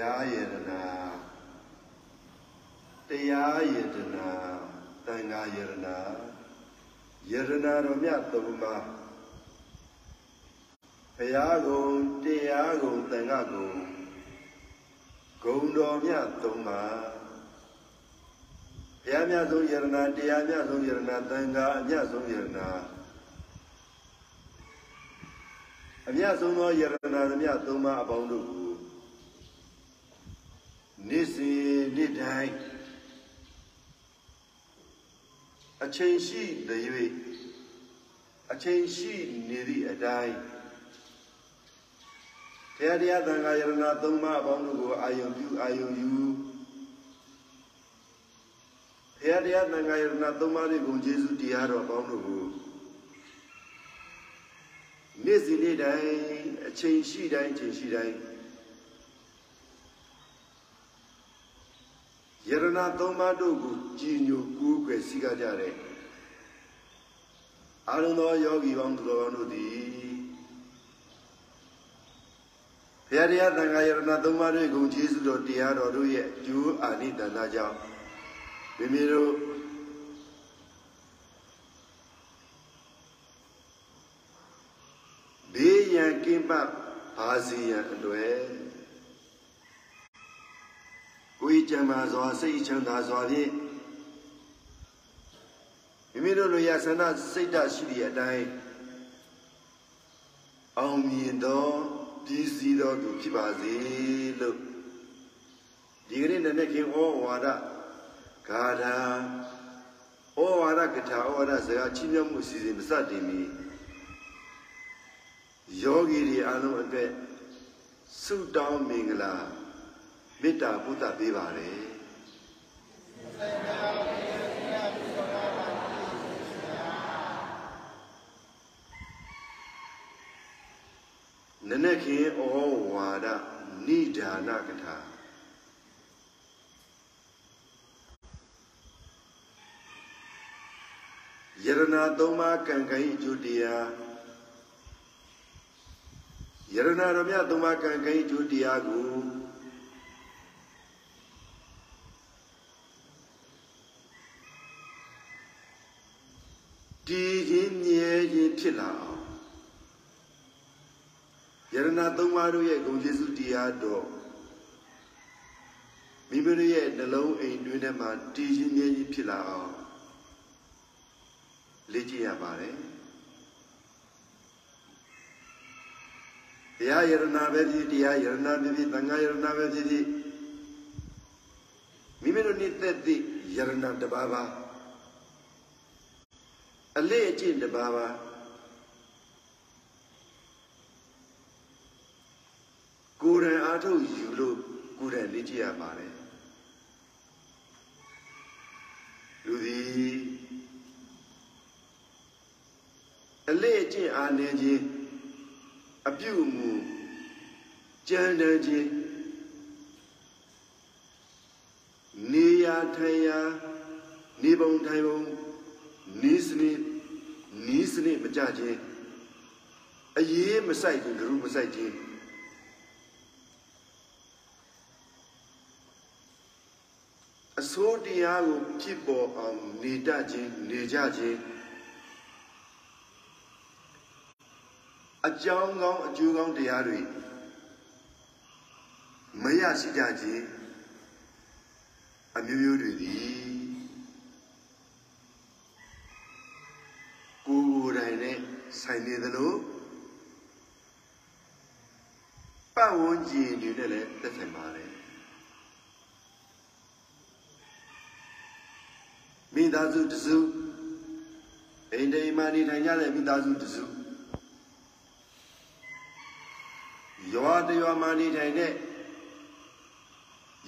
ရားယတနာတရားယတနာတန်ခါယတနာယတနာတော်မြတ်သုံးပါးဘုရားကုံတရားကုံတန်ခါကုံဂုံတော်မြတ်သုံးပါးဘုရားမြတ်ဆုံးယတနာတရားမြတ်ဆုံးယတနာတန်ခါအမြတ်ဆုံးယတနာအမြတ်ဆုံးသောယရနာသမျှသုံးပါးအပေါင်းတို့ကို နေ့စဉ်နေ့တိုင်းအချိန်ရှိသည်၍အချိန်ရှိနေသည့်အတိုင်းတရားတရားသံဃာယရနာသုံးပါးအပေါင်းတို့ကိုအာယုံပြုအာယုံယူတရားတရားသံဃာယရနာသုံးပါးတွေကိုယေရှုတရားတော်အပေါင်းတို့ကိုနေ့စဉ်နေ့တိုင်းအချိန်ရှိတိုင်းအချိန်ရှိတိုင်း ယရနာသုံးပါးတို့ကိုကြည်ညိုကူးကွယ်စီကကြတဲ့အာရုံသောယောဂီပေါင်းသူတော်ကောင်းတို့သည်ဘုရားတရားသံဃာယရနာသုံးပါးတို့ကိုကျေးဇူးတော်တရားတော်တို့ရဲ့အကျိုးအာနိသနာကြောင့်မိမိတို့ဘေးရန်ကင်းပတ်ပါစီရန်အတွေ့ ကိုယ်ကြံပါစွာစိတ်ချမ်းသာစွာဖြင့်မိမိတို့လိုရဆန္ဒစိတ်ဓာတ်ရှိတဲ့အတိုင်းအောင်မြင်သောပြည်စည်းသောသူဖြစ်ပါစေလို့ဒီကနေ့နဲ့ခင်ဩဝါဒဂါထာဩဝါဒကထာဩဝါဒစကားချီးမြှောက်မှုအစီအစဉ်မစတင်မီယောဂီတွေအားလုံးအတွက်ဆုတောင်းမင်္ဂလာ မေတ္တာဘုဒ္ဓပေးပါတယ်နနခေဩဝါဒနိဒာနကထာယရနာသုံးပါးကံကံအကျိုးတရားယရနာတော်မြတ်သုံးပါးကံကံအကျိုးတရားကို ဖြစ်လာအောင်ယရနာသုံးပါးတို့ရဲ့ဂုဏ်ကျေးဇူးတရားတော်မိမိတို့ရဲ့နှလုံးအိမ်တွင်းထဲမှာတည်ခြင်းမြဲခြင်းဖြစ်လာအောင်လေ့ကျင့်ရပါတယ်တရားယရနာပဲဖြစ်တရားယရနာပဲဖြစ်သံဃာယရနာပဲဖြစ်ဖြစ်မိမိတို့နေတဲ့သည့်ယရနာတစ်ပါးပါအလေးအကျင့်တစ်ပါးပါ ကိုယ်တိုင်အားထုတ်ယူလို့ကိုယ်တိုင်လေ့ကျင့်ရပါတယ်လူသည်အလေးအကျင့်အားနည်းခြင်းအပြုအမူကြံတန်းခြင်းနေရာထိုင်ရာနေပုံထိုင်ပုံနီးစနစ်နီးစနစ်မကြခြင်းအရေးမဆိုင်ခြင်းဂရုမဆိုင်ခြင်း အစိုးတရားကိုဖြစ်ပေါ်အောင်နေတတ်ခြင်းနေကြခြင်းအကြောင်းကောင်းအကျိုးကောင်းတရားတွေမရရှိကြခြင်းအမျိုးမျိုးတွေသည်ကိုယ်ကိုယ်တိုင်နဲ့ဆိုင်နေသလိုပတ်ဝန်းကျင်တွေနဲ့လည်းသက်ဆိုင်ပါတယ် သားစုတစုအိမ်တိမ်မာနေထိုင်ကြတဲ့မိသားစုတစုရွာတရွာမှာနေထိုင်တဲ့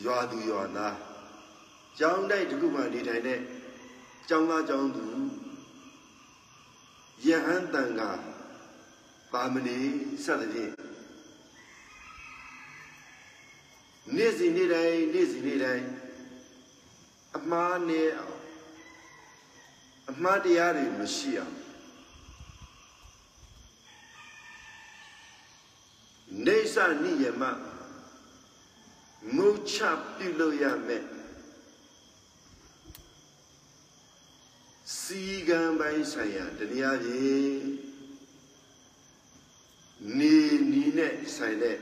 ရွာသူရွာသားကျောင်းတိုက်တစ်ခုမှာနေထိုင်တဲ့ကျောင်းသားကျောင်းသူယဟန်တန်ကပါမဏိစသဖြင့်နေ့စဉ်နေ့တိုင်းနေ့စဉ်နေ့တိုင်းအမှားနဲ့အောင် အမှားတရားတွေမရှိအောင်နေသနိယမငုတ်ချပြုလို့ရမယ်စီကံပိုင်းဆိုင်ရာတရားကြီးနေနီးနဲ့ဆိုင်တဲ့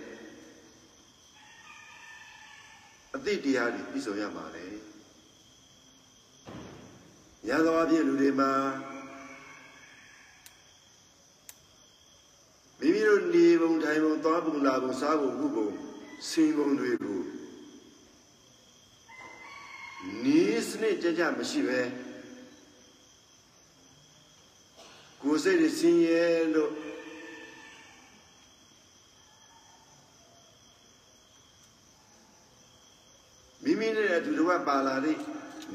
အတိတ်တရားတွေပြည့်စုံရပါလေ ရသောအဖြစ်လူတွေမှာမိမိတို့နေပုံထိုင်ပုံသွားပုံလာပုံစားပုံခုပုံစင်ပုံတွေကိုနီးစနစ်ကြကြမရှိပဲကိုယ်စိတ်စင်ရဲလို့မိမိနဲ့အတူတဝပါလာသည့်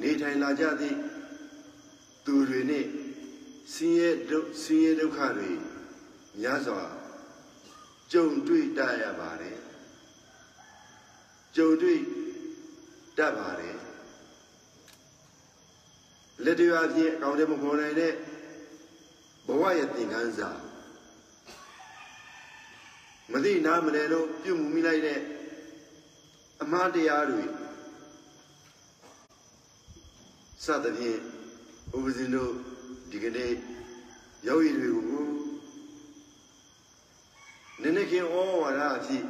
နေထိုင်လာကြသည့် သူတွေနဲ့ဆင်းရဲဒုဆင်းရဲဒုက္ခတွေများစွာကြုံတွေ့တတ်ရပါတယ်ကြုံတွေ့တတ်ပါတယ်လက်တွေ့အဖြစ်အကောင့်ထဲမပေါ်နိုင်တဲ့ဘဝရဲ့သင်ခန်းစာမသိနားမလဲလို့ပြုမှုမိလိုက်တဲ့အမှားတရားတွေစသဖြင့် ဥပဇင်းတို့ဒီကနေ့ယောဂီတွေကိုနည်းနည်းခင်ဩဝါဒအဖြစ်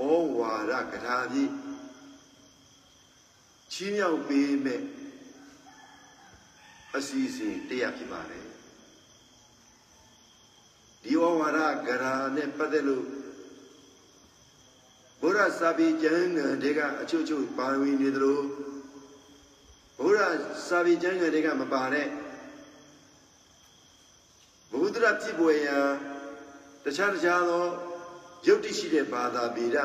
ဩဝါဒကထာအဖြစ်ချီးမြှောက်ပေးမဲ့အစီအစဉ်တရားဖြစ်ပါတယ်ဒီဩဝါဒကရာနဲ့ပတ်သက်လို့ဘုရားစာပေကျမ်းဂန်တွေကအချို့ချို့ပါဝင်နေသလို ဘုရားစာပေကျမ်းဂန်တွေကမပါတဲ့ဘုဒ္ဓရဖြစ်ပွေရာတခြားတခြားသောယုတ်တိရှိတဲ့ဘာသာပေဒ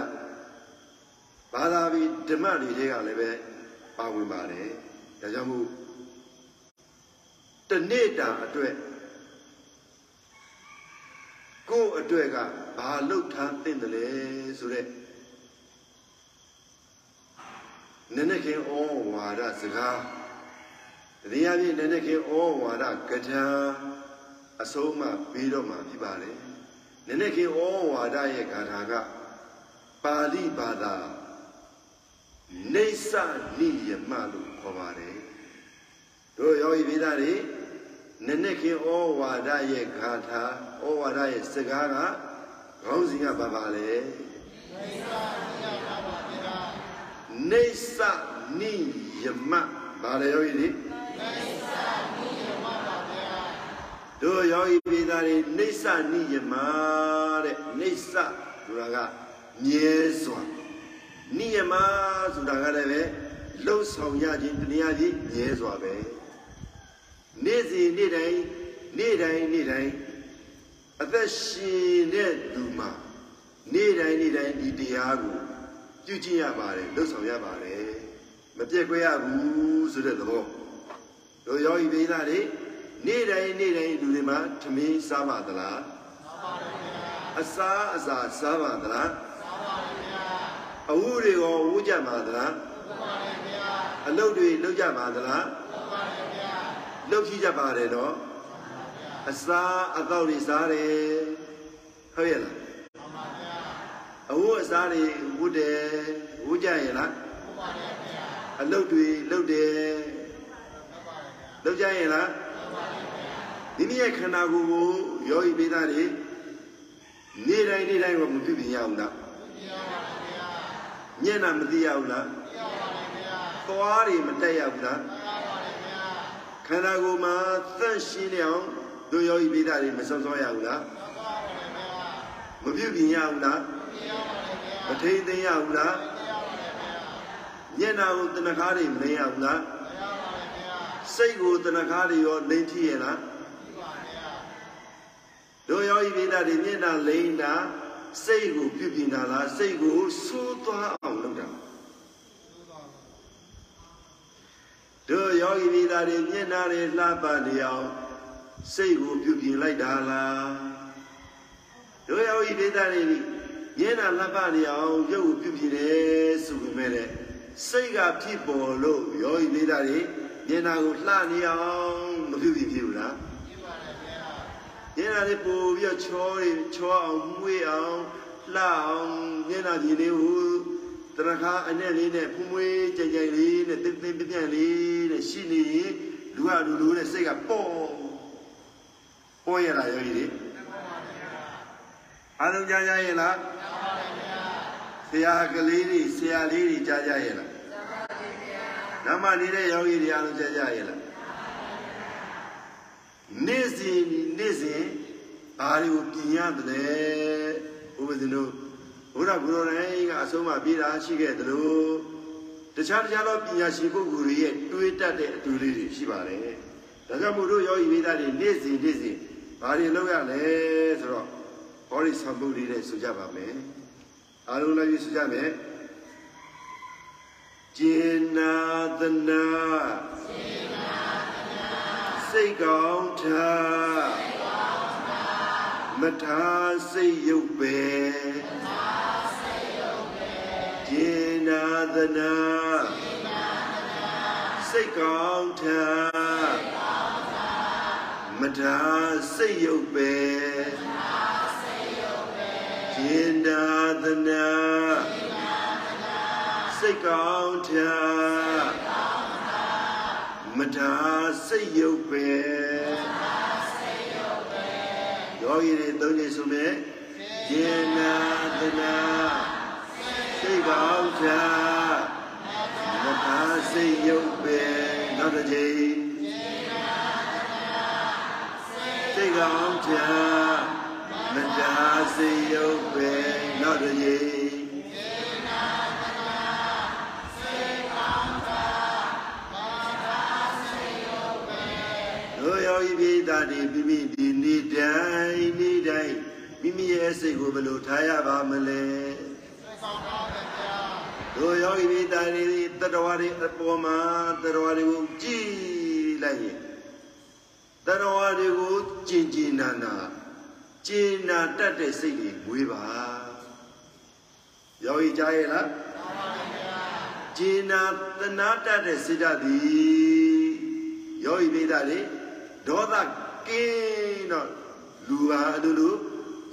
ဘာသာပေဓမ္မတွေတွေကလည်းပဲပါဝင်ပါတယ်ဒါကြောင့်မို့တနေ့တာအတွက်ကိုယ့်အတွက်ကဘာလှုပ်ထားသင့်တယ်လဲဆိုတဲ့ နည်းနည်းခင်ဩဝါဒစကားတရားပြည့်နည်းနည်းခင်ဩဝါဒကထာအဆုံးမှပြီးတော့မှဖြစ်ပါလေနည်းနည်းခင်ဩဝါဒရဲ့ဂါထာကပါဠိဘာသာနေသနိယမလို့ခေါ်ပါတယ်တို့ယောဂီပိသားတွေနည်းနည်းခင်ဩဝါဒရဲ့ဂါထာဩဝါဒရဲ့စကားကခေါင်းစဉ်ကဘာပါလဲနေသနိယမ ဘာလဲယောဂီတွေတို့ယောဂီပိသားတွေနေသနိယမတဲ့နေသဆိုတာကမြဲစွာနိယမဆိုတာကလည်းပဲလှုပ်ဆောင်ရခြင်းတရားကြီးမြဲစွာပဲနေ့စဉ်နေ့တိုင်းနေ့တိုင်းနေ့တိုင်းအသက်ရှင်တဲ့သူမှာနေ့တိုင်းနေ့တိုင်းဒီတရားကို ပြုကျင့်ရပါတယ်လှုပ်ဆောင်ရပါတယ်မပြည့်ကွဲရဘူးဆိုတဲ့သဘောတို့ယောဂီပိသတွေနေ့တိုင်းနေ့တိုင်းလူတွေမှာထမင်းစားပါသလားစားပါတယ်ဗျာအစားအစာစားပါသလားစားပါတယ်ဗျာအဝတ်တွေရောဝတ်ကြပါသလားလုပ်ပါတယ်ဗျာအလုပ်တွေလုပ်ကြပါသလားလုပ်ပါတယ်ဗျာလုပ်ကြည့်ကြပါတယ်နော်အစားအသောက်တွေစားတယ်ဟုတ်ရဲ့လားမှန်ပါဗျာ အဝတ်အစားတွေဝတ်တယ်ဝတ်ကြရဲ့လားဟုတ်ပါတယ်ဗျာအလုပ်တွေလုပ်တယ်လုပ်ကြရဲ့လားမိမိရဲ့ခန္ဓာကိုယ်ကိုယောဂီပိသားတွေနေ့တိုင်းနေ့တိုင်းကမပြုပြင်ရအောင်လားမျက်နှာမသိရဘူးလားသွားတွေမတက်ရဘူးလားခန္ဓာကိုယ်မှာသန့်ရှင်းအောင်တို့ယောဂီပိသားတွေမစောစောရဘူးလားမပြုပြင်ရဘူးလား မထိန်သိမ်းရဘူးလားမျက်နှာကိုတဏှာတွေမရဘူးလားစိတ်ကိုတဏှာတွေရောလိမ့်ထီရလားတို့ယောဂီပိဒါတွေမျက်နှာလိမ့်တာစိတ်ကိုပြုပြင်တာလားစိတ်ကိုဆိုးသွားအောင်လုပ်တာတို့ယောဂီပိဒါတွေမျက်နှာတွေလှပနေအောင်စိတ်ကိုပြုပြင်လိုက်တာလားတို့ယောဂီပိဒါတွေ မျက်နှာလှပနေအောင်ရုပ်ကိုပြုပြင်တယ်ဆိုပေမဲ့စိတ်ကဖြစ်ပေါ်လို့ယောဂီပိဒါတွေမျက်နှာကိုလှနေအောင်မပြုပြင်ဖြစ်ဘူးလားမျက်နှာလေးပို့ပြီးတော့ချောတွေချောအောင်မှုေးအောင်လှအောင်မျက်နှာကြည်လေးကိုတရခါအနဲ့လေးနဲ့ဖူးမွေးကြင်ကြင်လေးနဲ့တင်းတင်းပြန့်လေးနဲ့ရှိနေရင်လူကလူလူနဲ့စိတ်ကပေါ့ပေါ့ရလားယောဂီတွေ အားလုံးကြားကြရဲ့လားဆရာကလေးတွေဆရာလေးတွေကြားကြရဲ့လားနမနေတဲ့ယောဂီတွေအားလုံးကြားကြရဲ့လားနေ့စဉ်နေ့စဉ်ဘာတွေကိုပြင်ရတယ်ဥပဒေတို့ဘုရားဘုရားတိုင်းကအဆုံးအပြေးတာရှိခဲ့တယ်လို့တခြားတခြားသောပညာရှိပုဂ္ဂိုလ်တွေရဲ့တွေးတတ်တဲ့အတူလေးတွေရှိပါတယ်ဒါကြောင့်မို့တို့ယောဂီမိသားတွေနေ့စဉ်နေ့စဉ်ဘာတွေလုပ်ရလဲဆိုတော့ ဟောဒီသံပုဒ်လေးနဲ့ဆိုကြပါမယ်အားလုံးလည်းဆိုကြမယ်ကျေနာသနာကျေနာသနာစိတ်ကောင်းထားမထားစိတ်ရုပ်ပဲမထားစိတ်ရုပ်ပဲကျေနာသနာကျေနာသနာစိတ်ကောင်းထားမထားစိတ်ရုပ်ပဲမထားစိတ်ရုပ် ပဲကျေနာသနာကျေနာသနာစိတ်ကောင်းထားမထားစိတ်ရုပ်ပဲမထားစိတ်ရုပ်ပဲယောဂီတွေသုံးနေဆိုမဲ့ယေနာတနာစိတ်ကောင်းချာမထားစိတ်ရုပ်ပဲနောက်တစ်ချိန်စိတ်ကောင်းချာ မထားစိတ်ရုပ်ပဲနောက်တစ်ချိန်တို့ယောဂီပိသတိမိမိဒီနေ့တိုင်းနေ့တိုင်းမိမိရဲ့စိတ်ကိုဘယ်လိုထားရပါမလဲတို့ယောဂီပိသတိတတဝါတွေအပေါ်မှာတတဝါတွေကိုကြည်လိုက်ရင်တတဝါတွေကိုကြင်ကြင်နာနာ ကျင်နာတတ်တဲ့စိတ်တွေမွေးပါယောဂီကြားရဲ့လားကျင်နာတနာတတ်တဲ့စိတ်ဓာတ်ဒီယောဂီပိသတိဒေါသကင်းတော့လူဟာအလိုလို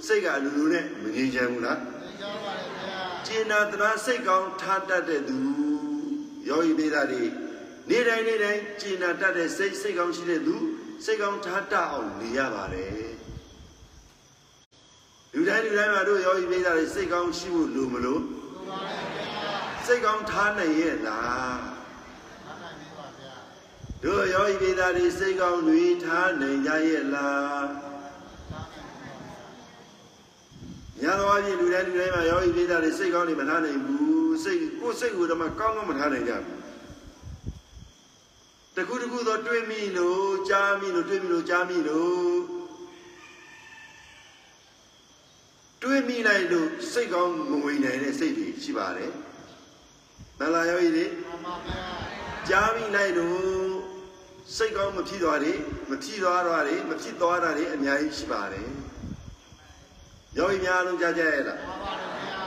စိတ်ကအလိုလိုနဲ့မငြိမ်းချမ်းဘူးလားငြိမ်းချမ်းပါလေဗျာကျင်နာတနာစိတ်ကောင်းထားတတ်တဲ့သူယောဂီဒေတာတွေနေ့တိုင်းနေ့တိုင်းကျင်နာတတ်တဲ့စိတ်စိတ်ကောင်းရှိတဲ့သူစိတ်ကောင်းထားတတ်အောင်နေရပါတယ် လူတိုင်းလူတိုင်းမှာတို့ယောဂီဒေတာတွေစိတ်ကောင်းရှိဖို့လိုမလို့လိုပါလေဗျာစိတ်ကောင်းထားနိုင်ရဲ့လားတို့ယောဂီပိသားတွေစိတ်ကောင်းတွေထားနိုင်ကြရဲ့လားညာတော်အပြင်လူတိုင်းလူတိုင်းမှာယောဂီပိသားတွေစိတ်ကောင်းတွေမထားနိုင်ဘူးစိတ်ကိုယ်စိတ်ကိုတော့မှကောင်းကောင်းမထားနိုင်ကြဘူးတခုတခုတော့တွေးမိလို့ကြားမိလို့တွေးမိလို့ကြားမိလို့ တွေးမိလိုက်လို့စိတ်ကောင်းမဝင်နိုင်တဲ့စိတ်တွေရှိပါတယ်မလားယောဂီတွေမှန်ပါဗျာကြားမိလိုက်လို့စိတ်ကောင်းမဖြစ်သွားတယ်မဖြစ်သွားတာတွေမဖြစ်သွားတာတွေအများကြီးရှိပါတယ်ယောဂီများလုံးကြားကြရလားမှန်ပါဗျာ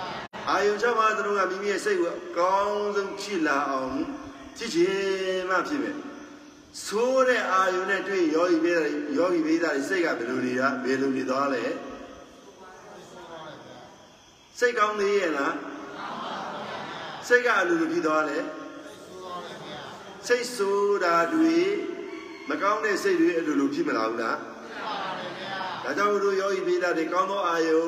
အာယုံ၆ပါးသလုံးကမိမိရဲ့စိတ်ကိုအကောင်းဆုံးဖြစ်လာအောင်ဖြစ်ခြင်းမှဖြစ်မယ်ဆိုးတဲ့အာယုံနဲ့တွေ့ယောဂီပေးယောဂီပေးတာစိတ်ကဘယ်လိုနေတာဘယ်လိုနေသွားလဲ စိတ်ကောင်းသေးရဲ့လားစိတ်ကအလိုလိုဖြစ်သွားလဲစိတ်ဆိုးတာတွေမကောင်းတဲ့စိတ်တွေအလိုလိုဖြစ်မလာဘူးလားဖြစ်ပါပါဗျာဒါကြောင့်တို့ယောဂီပိဒါတွေကောင်းသောအာယုံ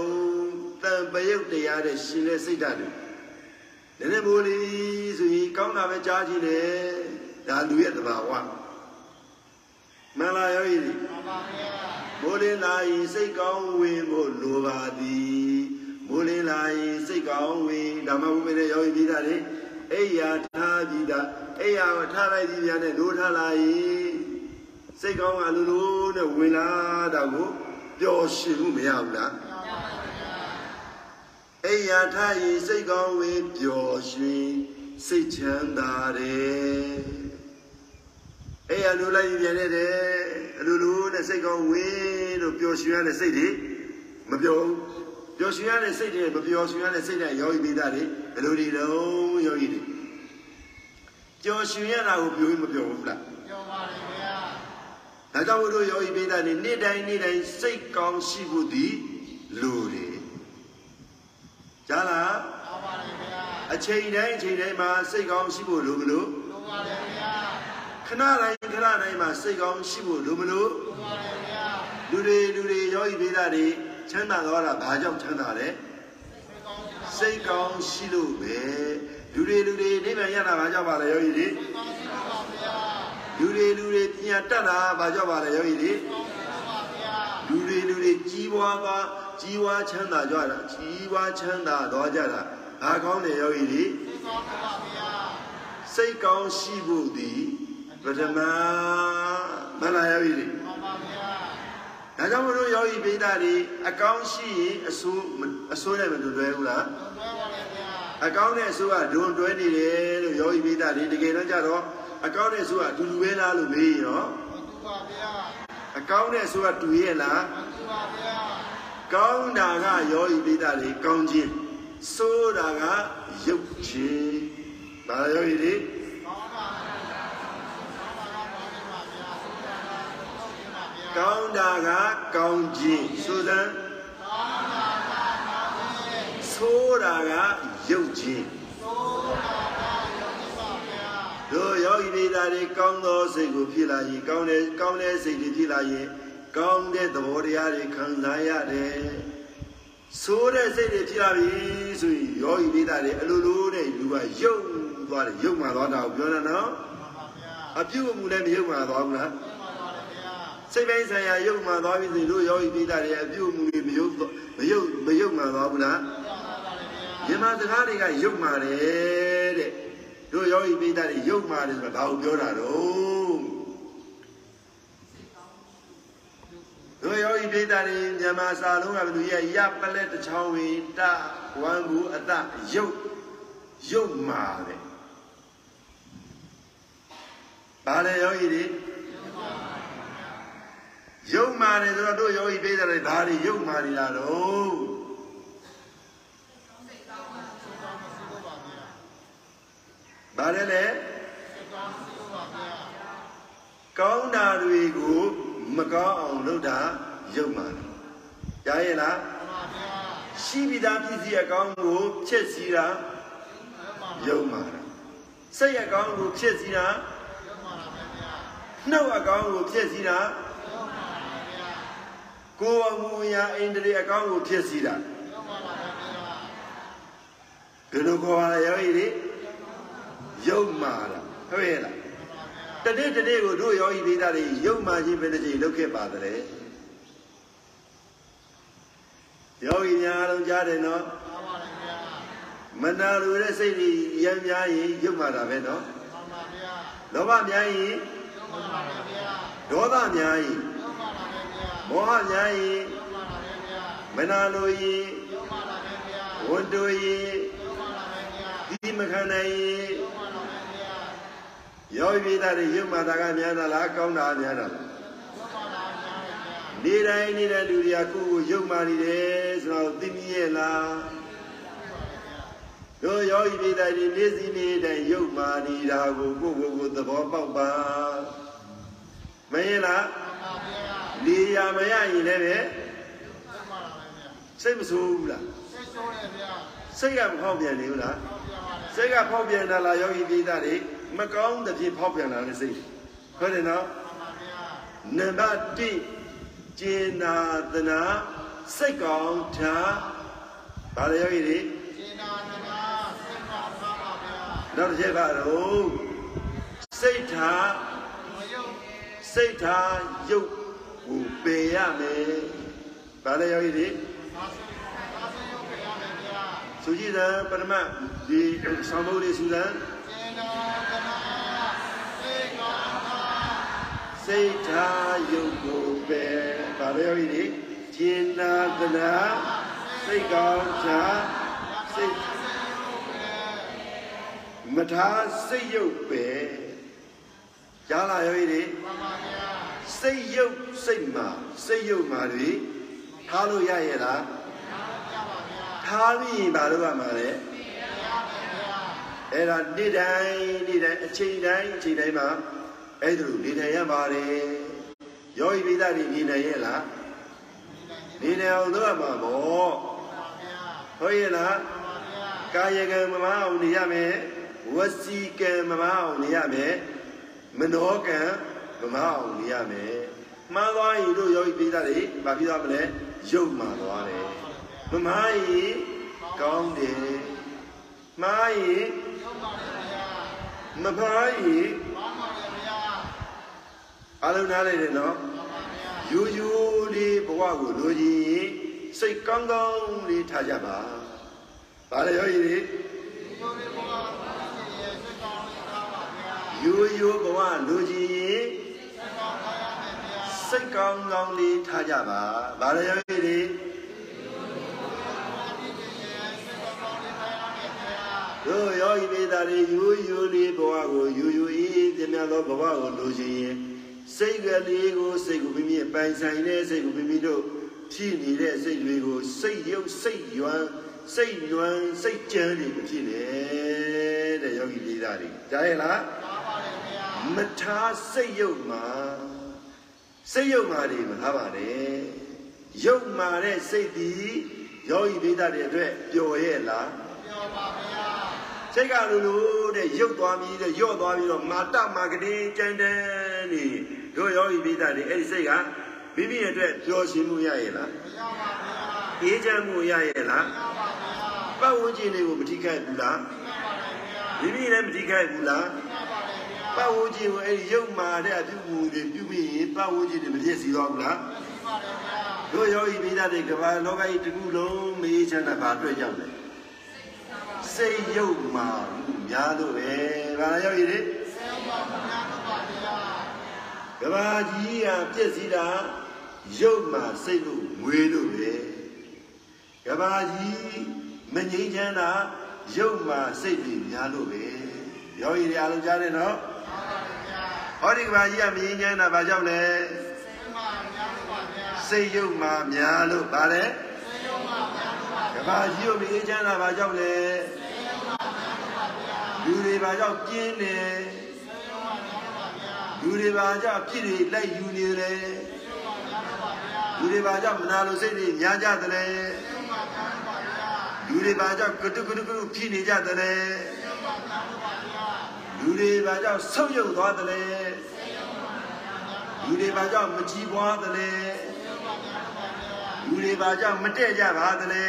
တန်ပယုတ်တရားတဲ့ရှင်တဲ့စိတ်ဓာတ်တွေနည်းနည်းမိုးလေးဆိုရင်ကောင်းတာပဲကြားကြည့်တယ်ဒါလူရဲ့တဘာဝမင်္ဂလာယောဂီတွေမှန်ပါဗျာမိုးလင်းလာရင်စိတ်ကောင်းဝင်ဖို့လိုပါသည် မိုးလင်းလာရင်စိတ်ကောင်းဝင်ဓမ္မဘုမေတဲ့ယောဂီပိဒါတွေအိယာထားပြီးသားအိယာကိုထားလိုက်ပြီးပြန်နဲ့လို့ထားလိုက်စိတ်ကောင်းကလူလူနဲ့ဝင်လာတာကိုပျော်ရွှင်မှုမရဘူးလားအိယာထားရင်စိတ်ကောင်းဝင်ပျော်ရွှင်စိတ်ချမ်းသာတယ်အိယာလူလိုက်ပြန်နေတယ်အလူလူနဲ့စိတ်ကောင်းဝင်လို့ပျော်ရွှင်ရတဲ့စိတ်တွေမပျော်ဘူး ပျော်ရွှင်ရတဲ့စိတ်တွေမပျော်ရွှင်ရတဲ့စိတ်နဲ့ယောဂီမိသားတွေဘယ်လိုတွေလုံးယောဂီတွေပျော်ရွှင်ရတာကိုပြောရင်မပြောဘူးလားပြောပါလေခင်ဗျာဒါကြောင့်ဘုရားယောဂီမိသားတွေနေ့တိုင်းနေ့တိုင်းစိတ်ကောင်းရှိဖို့ဒီလူတွေကြားလားပြောပါလေခင်ဗျာအအချိန်တိုင်းအချိန်တိုင်းမှာစိတ်ကောင်းရှိဖို့လိုမလို့လိုပါတယ်ဗျာခဏတိုင်းခဏတိုင်းမှာစိတ်ကောင်းရှိဖို့လိုမလို့လိုပါတယ်ဗျာလူတွေလူတွေယောဂီပိသားတွေ ချမ်းသာသွားတာဘာကြောင့်ချမ်းသာလဲစိတ်ကောင်းစိတ်ကောင်းရှိလို့ပဲလူတွေလူတွေနိဗ္ဗာန်ရတာဘာကြောင့်ပါလဲယောဂီတွေစိတ်ကောင်းရှိပါဗျာလူတွေလူတွေပညာတတ်တာဘာကြောင့်ပါလဲယောဂီတွေကောင်းရှိပါဗျာလူတွေလူတွေကြီးပွားသွားကြီးပွားချမ်းသာကြတာကြီးပွားချမ်းသာသွားကြတာဘာကောင်းတယ်ယောဂီတွေစိတ်ကောင်းပါဗျာစိတ်ကောင်းရှိဖို့သည်ပထမမလားယောဂီတွေပါပါဗျာ ဒါကြောင့်မလို့ယောဂီပိသားတွေအကောင်းရှိရင်အဆိုးအဆိုးနဲ့မတူတွဲဘူးလားလွယ်ပါတယ်ဗျာအကောင်းနဲ့အဆိုးကဒွန်တွဲနေတယ်လို့ယောဂီပိသားတွေတကယ်တော့ကြတော့အကောင်းနဲ့အဆိုးကအတူတူပဲလားလို့မေးရင်ရောမတူပါဗျာအကောင်းနဲ့အဆိုးကတူရဲ့လားမတူပါဗျာကောင်းတာကယောဂီပိသားတွေကောင်းခြင်းဆိုးတာကရုပ်ခြင်းဒါယောဂီတွေ ကောင်းပါပါကောင်းပါပါဗျာကောင်းပါဗျာကောင်းတာကကောင်းခြင်းဆိုသံဆိုးတာကရုပ်ခြင်းတို့ယောဂီဒေတာတွေကောင်းသောစိတ်ကိုဖြစ်လာရင်ကောင်းတဲ့ကောင်းတဲ့စိတ်တွေဖြစ်လာရင်ကောင်းတဲ့သဘောတရားတွေခံစားရတယ်။ဆိုးတဲ့စိတ်တွေဖြစ်လာပြီဆိုရင်ယောဂီဒေတာတွေအလိုလိုတဲ့လူကယုံသွားတယ်ယုံမှသွားတာကိုပြောတာနော်။အပြုတ်မှုလည်းမယုံမှသွားဘူးလား။ စိတ်ပိုင်းဆိုင်ရာယုံမှသွားပြီဆိုရင်တို့ယောဂီဒေတာတွေအပြုတ်မှုတွေမယုံမယုံမယုံမှသွားဘူးလား။မြန်မာစကားတွေကယုံမှတယ်တဲ့။တို့ယောဂီပိဋကတွေရုပ်မာတယ်ဆိုတာဘာကိုပြောတာတော့တို့ယောဂီပိဋကတွေမြန်မာစာလုံးကဘယ်လိုရဲ့ရပလက်တစ်ချောင်းဝီတဝမ်ကူအတရုပ်ရုပ်မာတယ်ဘာလဲယောဂီတွေ ရုပ်မာတယ်ဆိုတော့တို့ယောဂီပိဋကတွေဘာတွေရုပ်မာနေတာတော့ဘာလဲလဲကောင်းတာတွေကိုမကောင်းအောင်လုပ်တာရုပ်မာတယ်ကြားရဲ့လားရှိပြီးသားပစ္စည်းအကောင်းကိုဖြစ်စီတာရုပ်မာတယ်စိတ်အကောင်းကိုဖြစ်စီတာနှုတ်အကောင်းကိုဖြစ်စီတာ ကိုယ်အမူအရာအိန္ဒြေအကောင်းကိုဖြစ်စီတာဘယ်လိုခေါ်ပါလဲယောဂီတွေရုပ်မာတာဟုတ်ရဲ့လားတနေ့တနေ့ကိုတို့ယောဂီလေးသားတွေရုပ်မာခြင်းပဲတစ်ချိန်လုပ်ခဲ့ပါသလဲယောဂီများလုံးကြားတယ်နော်မနာလိုတဲ့စိတ်တွေရမ်းများရင်ရုပ်မာတာပဲနော်လောဘများရင်ဒေါသများရင် မောဟများရင်မနာလိုရင်ဝန်တိုရင်ဒီမခံနိုင်ရင်ယောဂီသားတွေရုပ်မာတာကများတာလားကောင်းတာများတာလားနေတိုင်းနေတဲ့လူတွေကကိုယ့်ကိုရုပ်မာနေတယ်ဆိုတော့သိမြင်ရဲ့လားတို့ယောဂီပိသားတွေနေ့စီနေ့တိုင်းရုပ်မာနေတာကိုကိုယ့်ကိုယ်ကိုသဘောပေါက်ပါမင်းလား နေရမရရင်လည်းပဲစိတ်မဆိုးဘူးလားစိတ်ကမဖောက်ပြန်နေဘူးလားစိတ်ကဖောက်ပြန်တာလားယောဂီပိသားတွေမကောင်းတဲ့ဖြစ်ဖောက်ပြန်လာတဲ့စိတ်ဟုတ်တယ်နော်နံပါတ်1ကျေနာသနာစိတ်ကောင်းထားဗါလေယောဂီတွေနောက်တစ်ချက်ကတော့စိတ်ထားစိတ်ထားရုပ် ကိုပယ်ရမယ်ဗါလေယောဂီတွေသူကြည်တယ်ပရမဒီဆောင်းမိုးလေးစူလန်စိတ်ထားယုတ်ကိုပဲဗာလေယောဂီတွေကျင်နာသနာစိတ်ကောင်းချစိတ်မထားစိတ်ယုတ်ပဲကြားလာယောဂီတွေ စိတ်ယုတ်စိတ်မာစိတ်ယုတ်မာတွေထားလို့ရရဲ့လားထားပြီးရင်ဘာလို့ရမှာလဲအဲ့ဒါနေ့တိုင်းနေ့တိုင်းအချိန်တိုင်းအချိန်တိုင်းမှာအဲ့ဒါလိုနေနိုင်ရပါတယ်ယောဂီပိသတိနေနိုင်ရဲ့လားနေနိုင်အောင်လုပ်ရမှာပေါ့ဟုတ်ရဲ့လားကကာယကံမမအောင်နေရမယ်ဝစီကံမမအောင်နေရမယ်မနောကံ မမအောင်နေရမယ်မှားသွားရင်တို့ယောဂီပိသတွေဘာဖြစ်သွားမလဲရုပ်မှန်သွားတယ်မမှားရင်ကောင်းတယ်မှားရင်မမှားရင်အလုံးနားလိုက်တယ်နော်ယူယူလေးဘဝကိုလိုချင်ရင်စိတ်ကောင်းကောင်းလေးထားကြပါ။ဘာလဲယောဂီတွေယူယူဘဝလိုချင်ရင် စိတ်ကောင်းကောင်းလေးထားကြပါ။ဘာလဲယောဂီတွေတို့ယောဂီမိသားတွေယူယူလေးဘဝကိုယူယူအေးပြမြတ်သောဘဝကိုလိုချင်ရင်စိတ်ကလေးကိုစိတ်ကိုမိမိပိုင်ဆိုင်တဲ့စိတ်ကိုမိမိတို့ဖြစ်နေတဲ့စိတ်တွေကိုစိတ်ရုပ်စိတ်ယွမ်းစိတ်ယွမ်းစိတ်ကြမ်းတွေဖြစ်နေတဲ့ယောဂီလေးသားတွေကြားရလား မထားစိတ်ရုပ်မှာစိတ်ရုပ်မှာတွေမထားပါနဲ့ရုပ်မှာတဲ့စိတ်ဒီယောဂီလေးသားတွေအတွက်ပျော်ရဲ့လားပျော်ပါဗျာစိတ်ကလိုလိုတဲ့ရုပ်သွားပြီးတဲ့ရော့သွားပြီးတော့မာတမာကတိကြမ်းတမ်းနေတို့ယောဂီပိသတွေအဲ့ဒီစိတ်ကမိမိအတွက်ပျော်ရွှင်မှုရရဲ့လားမရပါဘူးအေးချမ်းမှုရရဲ့လားမရပါဘူးပတ်ဝန်းကျင်တွေကိုမထိခိုက်ဘူးလားမိမိလည်းမထိခိုက်ဘူးလား ပတ်ဝန်းကျင်ကိုအဲ့ဒီရုပ်မာတဲ့အပြုမှုတွေပြုပြီးရင်ပတ်ဝန်းကျင်တွေမပြည့်စည်တော့ဘူးလားတို့ယောဂီပိသတွေကဘာလောကကြီးတစ်ခုလုံးမေးချမ်းတာဘာအတွက်ကြောင့်လဲစိတ်ရုပ်မာမှုများလို့ပဲဘာလဲယောဂီတွေစိတ်ရုပ်မာမှုများလို့ပါဗျာကဘာကြီးဟာပြည့်စည်တာရုပ်မှာစိတ်လို့ငွေလို့ပဲကဘာကြီးမငြိမ်းချမ်းတာရုပ်မှာစိတ်ပြီးများလို့ပဲယောဂီတွေအားလုံးကြားတယ်နော် ဟောဒီကဘာကြီးကမငြိမ်းချမ်းတာဘာကြောင့်လဲစိတ်ရုပ်မှာများလို့ပါလေကဘာကြီးကိုမငြိမ်းချမ်းတာဘာကြောင့်လဲလူတွေဘာကြောင့်ပြင်းနေလူတွေဘာကြောင့်ပြစ်တွေလိုက်ယူနေတယ်လူတွေဘာကြောင့်မနာလိုစိတ်တွေညာကြတယ်လူတွေဘာကြောင့်ကတုကတုကတုဖြစ်နေကြတယ်လူ တွေဘာကြောင့်ဆုပ်ယုပ်သွားတယ်လူတွေဘာကြောင့်မကြည်ပွားတယ်လူတွေဘာကြောင့်မတည့်ကြပါသလဲ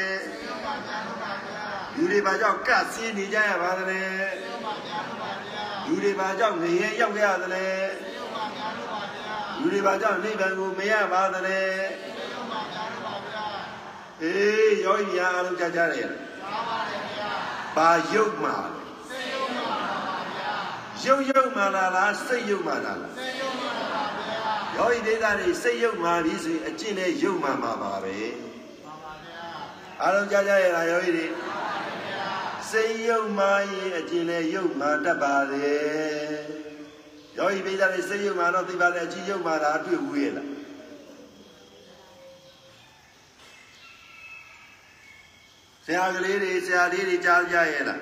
လူတွေဘာကြောင့်ကပ်စင်းနေကြရပါသလဲလူတွေဘာကြောင့်ငရဲရောက်ရသလဲလူတွေဘာကြောင့်နိဗ္ဗာန်ကိုမရပါသလဲအေးယောဂီများအားလုံးကြားကြတယ်ဘာယုတ်မှာလဲ ရုပ်ရုပ်မှာလားလားစိတ်ရုပ်မှာလားစိတ်ရုပ်မှာပါဗျာယောဂီဒေသတွေစိတ်ရုပ်မှာပြီဆိုရင်အကျင့်နဲ့ရုပ်မှာမှာပါပဲပါပါဗျာအားလုံးကြားကြရလားယောဂီတွေစိတ်ယုတ်မှရင်အကျင်လဲယုတ်မှတတ်ပါလေယောဂီပိဿာလေးစိတ်ယုတ်မှတော့သိပါလေအကျင်ယုတ်မှတာတွေ့ဘူးရဲ့လားဆရာကလေးတွေဆရာလေးတွေကြားကြရဲ့လား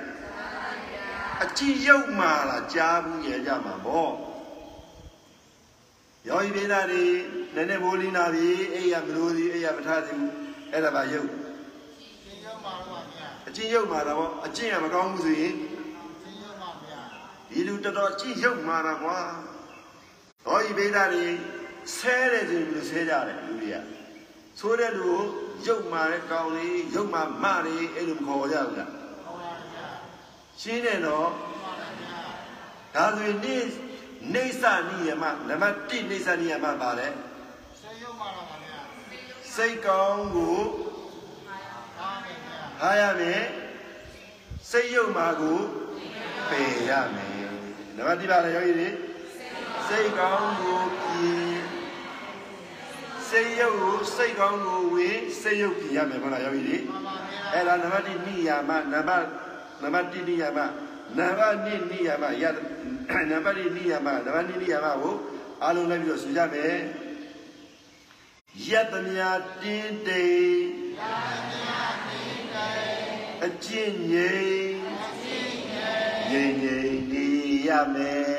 အကျင်ယုတ်မှလားကြားဘူးရဲ့ကြမှာပေါ့ယောဂီပိဿာတွေနည်းနည်းမိုးလင်းလာပြီအိယာမလို့စီအိယာမထားသေးဘူးအဲ့ဒါပါယုတ်အကျင့်ရုပ်မှာတော့အကျင့်ရမကောင်းဘူးဆိုရင်ဒီလူတော်တော်အကျင့်ရုပ်မှာတာကွာဟောဒီဗေဒတွေဆဲတယ်ဆိုရင်လူဆဲကြတယ်လူတွေကဆိုတဲ့လူကိုရုပ်မှာတဲ့ကောင်းလေးရုပ်မှာမလေးအဲ့လိုမခေါ်ကြဘူးလား ရှင်းတယ်နော်ဒါဆိုရင်နေနေသနိယမနံပါတ်1နေသနိယမပါလေစိတ်ရုပ်မှာတော့ပါဗျာစိတ်ကောင်းကိုအားရမယ်စိတ်ယုတ်မှာကိုပယ်ရမယ်နံပါတ်1ပါလေယောဂီတွေစိတ်ကောင်းကိုပြင်စိတ်ယုတ်ကိုစိတ်ကောင်းကိုဝင်စိတ်ယုတ်ပြင်ရမယ်ဟုတ်လားယောဂီတွေအဲ့ဒါနံပါတ်1နိယာမနံပါတ် နံပါတ်1နိယာမနံပါတ်2နိယာမရနံပါတ်2နိယာမနံပါတ်2နိယာမကိုအားလုံးလိုက်ပြီးတော့ဆိုကြမယ်ယတမြတင်းတိယတမြအကျင့်ငြိမ်ငြိမ်ငြိမ်နေရမယ်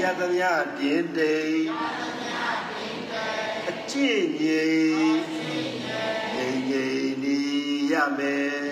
ရသမျှတင်းတိမ်အကျင့်ငြိမ်ငြိမ်ငြိမ်နေရမယ်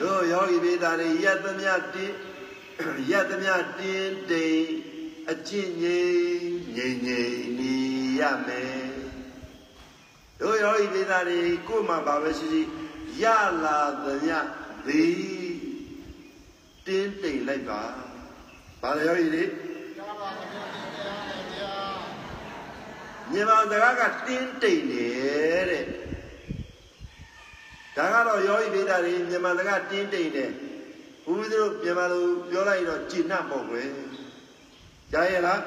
တို့ယောဂီမိသားတွေယက်သမျှတင်းယက်သမျှတင်းတိမ်အကျင့်ငြိမ်ငြိမ်ငြိမ်နေရမယ်တို့ယောဂီမိသားတွေကိုယ်မှာဘာပဲရှိရှိရလာသမျှဒီတင်းတိမ်လိုက်ပါဘာလဲယောဂီတွေမြန်မာစကားကတင်းတိမ်တယ်တဲ့ ဒါကတော့ယောဂီဗေဒတွေမြန်မာစကားတင်းတိမ်တယ်ဘုရားတို့မြန်မာလိုပြောလိုက်တော့ကြည်နှံ့ပေါ့ကွယ်ကြားရလား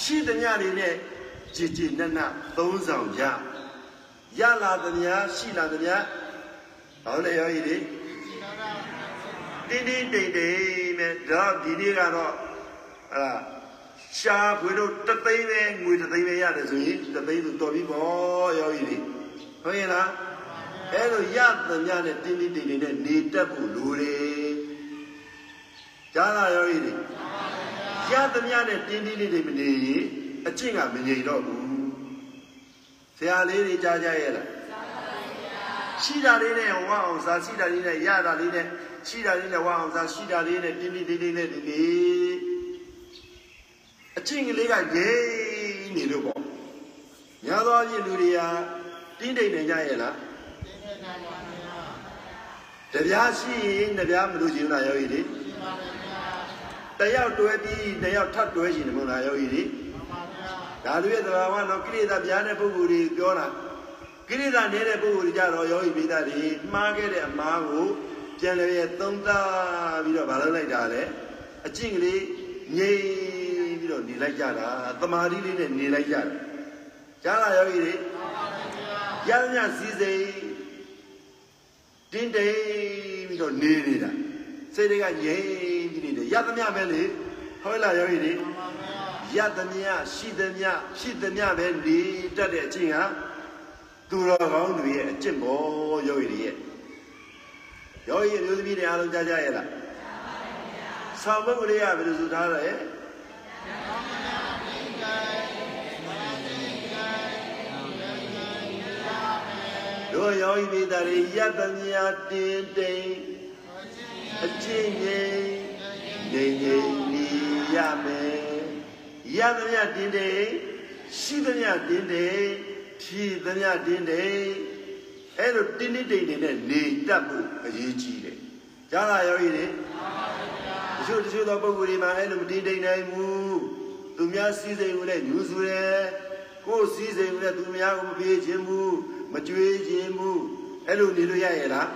ရှိသမျှတွေနဲ့ကြည်ကြည်နက်နက်သုံးဆောင်ကြရလာသမျှရှိလာသမျှဟောလေယောဂီတွေတင်းတင်းတိမ်တိမ်မဲ့ဒါဒီနေ့ကတော့အဲ့ဒါရှာဖွေလို့တသိန်းပဲငွေတသိန်းပဲရတယ်ဆိုရင်တသိန်းဆိုတော်ပြီပေါ့ယောဂီတွေဟုတ်ရဲ့လား အဲ့လိုရသမျှနဲ့တင်းတင်းတိမ်တိမ်နဲ့နေတတ်ဖို့လိုတယ်ကြားလားယောဂီတွေရသမျှနဲ့တင်းတင်းတိမ်တိမ်မနေရင်အကျင့်ကမငြိမ်တော့ဘူးဆရာလေးတွေကြားကြရဲ့လားရှိတာလေးနဲ့ဝအောင်စားရှိတာလေးနဲ့ရတာလေးနဲ့ရှိတာလေးနဲ့ဝအောင်စားရှိတာလေးနဲ့တင်းတင်းတိမ်တိမ်နဲ့ဒီနေ့အချင်းကလေးကငြိမ်နေလို့ပေါ့ညာသောအဖြစ်လူတွေကတင်းတိမ်နေကြရဲ့လား တပြားရှိရင်တပြားမလို့ရှင်လားယောဂီတွေတယောက်တွဲပြီးတယောက်ထပ်တွဲရှင်တယ်မဟုတ်လားယောဂီတွေဒါတို့ရဲ့သဘာဝတော့ကိလေသာပြားတဲ့ပုဂ္ဂိုလ်တွေပြောတာကိလေသာနေတဲ့ပုဂ္ဂိုလ်တွေကြတော့ယောဂီပိသတွေမှားခဲ့တဲ့အမှားကိုပြန်လည်ရသုံးသပြီးတော့မလုပ်လိုက်တာလေအကျင့်ကလေးငြိမ်ပြီးတော့နေလိုက်ကြတာတမာတိလေးနဲ့နေလိုက်ကြတာကြားလားယောဂီတွေရသမျှစည်းစိမ် တင်းတိမ်ပြီးတော့နေနေတာစိတ်တွေကငြိမ်ပြီးနေတယ်ရသမျှပဲလေဟုတ်လားယောဂီတွေရသမျှရှိသမျှရှိသမျှပဲနေတတ်တဲ့အချင်းဟာသူတော်ကောင်းတွေရဲ့အကျင့်ပေါ်ယောဂီတွေရဲ့ယောဂီအမျိုးသမီးတွေအားလုံးကြားကြရဲ့လားဆောင်းပုဂ္ဂိုလ်တွေကဘယ်လိုဆိုထားလဲ တို့ယောဂီမိသားတွေယတ္တမြာတင်းတိမ်အကျင့်ငြိမ်နေငြိမ်နေရမယ်ယတ္တမြာတင်းတိမ်ရှိသမျှတင်းတိမ်ဖြည့်သမျှတင်းတိမ်အဲ့လိုတင်းတင်းတိမ်တိမ်နဲ့နေတတ်ဖို့အရေးကြီးတယ်ကြားလားယောဂီတွေတချို့တချို့သောပုဂ္ဂိုလ်တွေမှာအဲ့လိုမတင်းတိမ်နိုင်ဘူးသူများစည်းစိမ်ကိုလည်းညှူဆူတယ်ကိုယ်စည်းစိမ်ကိုလည်းသူများကိုမပြေခြင်းဘူး မကြွေးခြင်းဘူးအဲ့လိုနေလို့ရရဲ့လား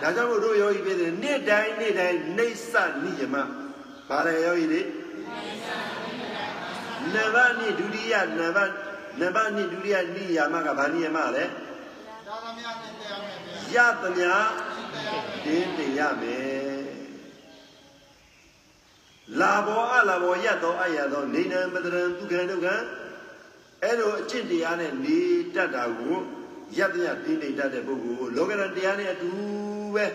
ဒါကြောင့်မို့တို့ယောဂီပြည့်တယ်နေ့တိုင်းနေ့တိုင်းနှိမ့်စနိယမဘာလဲယောဂီတွေနဗနိဒုတိယနဗနဗနိဒုတိယနိယာမကဘာနိယမလဲရသမျှတင်းတင်ရမယ်လာဘောအလာဘောရသောအရသောနေနံပတရံဒုက္ခဒုက္ခ အဲ့လိုအကျင့်တရားနဲ့နေတတ်တာကိုရတ္တရတင်းတိတ်တတ်တဲ့ပုဂ္ဂိုလ်ကိုလောကရန်တရားနဲ့အတူပဲ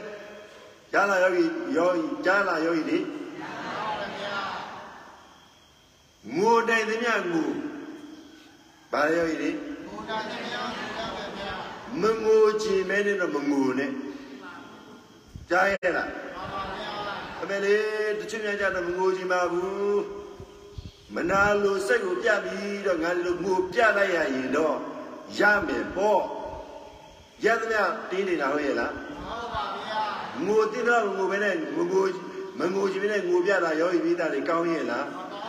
ကြားလာယောဂီယောဂီကြားလာယောဂီတွေငိုတိုင်သမျှငိုဘာယောဂီတွေမငိုချင်မဲနဲ့တော့မငိုနဲ့ကြားရလားအမေလေးတချို့များကြတော့မငိုချင်ပါဘူး မနာလိုစိတ်ကိုပြပြီးတော့ငါလိုငိုပြလိုက်ရရင်တော့ရမယ်ပေါ့ရသမျှတင်းနေတာဟုတ်ရဲ့လားဟုတ်ပါဗျာငိုတိတော့ငိုပဲနဲ့ငိုငိုမငိုချင်ပဲနဲ့ငိုပြတာယောဂီမိသားတွေကောင်းရဲ့လားမှန်ပါ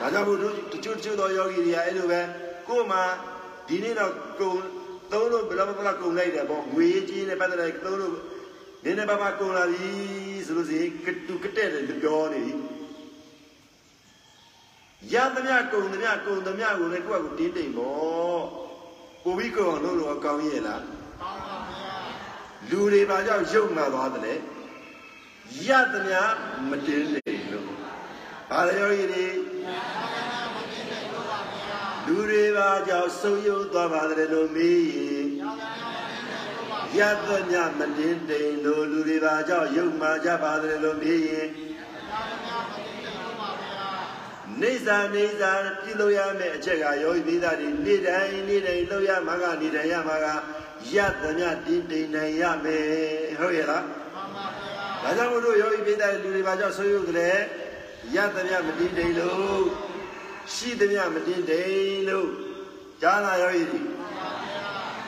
ဗျာဒါကြောင့်ဘုတို့တချို့တချို့သောယောဂီတွေကအဲ့လိုပဲကို့မှာဒီနေ့တော့ကုံသုံးလို့ဘယ်လိုမှမကုံလိုက်တယ်ပေါ့ငွေကြီးနဲ့ပတ်သက်တဲ့သုံးလို့နည်းနည်းပါးပါးကုံလာပြီဆိုလို့ရှိရင်ကတူကတဲ့တယ်ပြောနေပြီ ရသမျှကုံသမျှကုံသမျှကိုလည်းကိုယ့်အကူတင်းတိမ်ပေါ့ကိုပြီးကုံအောင်လို့တော့ကောင်းရဲ့လားကောင်းပါဗျာလူတွေဘာကြောင့်ရုပ်မှသွားတယ်လဲရသမျှမတင်းတိမ်လို့ဘာလဲယောဂီတွေလူတွေဘာကြောင့်ဆုံးယုံသွားပါတယ်လို့မေးရင်ရသမျှမတင်းတိမ်လို့လူတွေဘာကြောင့်ရုပ်မှကြပါတယ်လို့မေးရင် နေစာနေစာပြုလို့ရမယ့်အချက်ကယောဂီမိသားတွေနေ့တိုင်းနေ့တိုင်းလှုပ်ရမှာကနေတိုင်းရမှာကရသမျှတင်းတိမ်နိုင်ရမယ်ဟုတ်ရဲ့လားမှန်ပါဗျာဒါကြောင့်မို့လို့ယောဂီမိသားလူတွေဘာကြောင့်ဆိုးရုံးတယ်ရသမျှမတင်းတိမ်လို့ရှိသမျှမတင်းတိမ်လို့ကြားလာယောဂီတွေ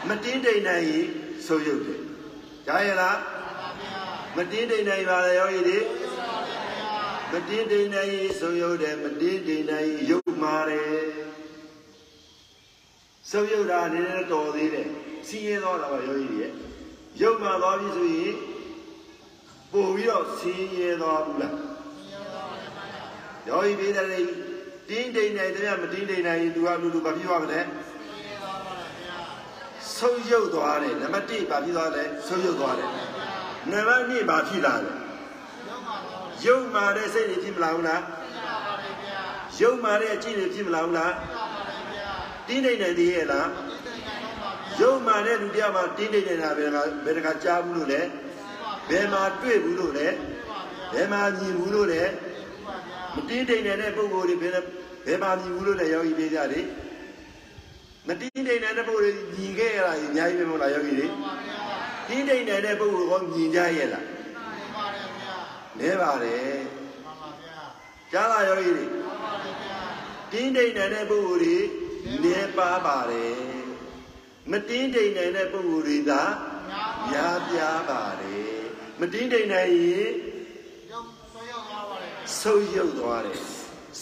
မတင်းတိမ်နိုင်ရင်ဆိုးရုံးတယ်ကြားရဲ့လားမတင်းတိမ်နိုင်ပါလေယောဂီတွေ မတင်းတိမ်နိုင်ဆုံးယုတ်တယ်မတင်းတိမ်နိုင်ရုပ်မာတယ်ဆုံးယုတ်တာနည်းနည်းတော်သေးတယ်စီးရဲတော့တာပါယောဂီရဲ့ရုပ်မာသွားပြီဆိုရင်ပို့ပြီးတော့စီးရဲသွားဘူးလားယောဂီပြည်တယ်တင်းတိမ်နိုင်တယ်မတင်းတိမ်နိုင်ရင်သူကလူလူဘာဖြစ်သွားမလဲဆုံးယုတ်သွားတယ်နံပါတ်1ဘာဖြစ်သွားလဲဆုံးယုတ်သွားတယ်နံပါတ်2ဘာဖြစ်လာလဲ ယုံမာတဲ့စိတ်တွေဖြစ်မလာဘူးလားယုံမာတဲ့အကြည့်တွေဖြစ်မလာဘူးလားတင်းနေနေသေးရဲ့လားယုံမာတဲ့လူတယောက်မှတင်းနေနေတာဘယ်ကဘယ်တကကြားဘူးလို့လဲဘယ်မှာတွေ့ဘူးလို့လဲဘယ်မှာမြင်ဘူးလို့လဲမတင်းတိမ်နေတဲ့ပုံကိုယ်တွေဘယ်ဘယ်မှာမြင်ဘူးလို့လဲယောဂီပြေကြတယ်မတင်းတိမ်နေတဲ့ပုံကိုယ်တွေမြင်ခဲ့ရတာအများကြီးပဲမဟုတ်လားယောဂီတွေတင်းတိမ်နေတဲ့ပုံကိုယ်ကမြင်ကြရဲ့လား လဲပါတယ်မှန်ပါဗျာကြားလာယောဂီတွေမှန်ပါတယ်ဗျာတင်းတိမ်နေတဲ့ပုဂ္ဂိုလ်တွေလဲပါပါတယ်မတင်းတိမ်နေတဲ့ပုဂ္ဂိုလ်တွေသာများပြားပါတယ်မတင်းတိမ်နိုင်ရင်ဆုံးယုတ်သွားတယ်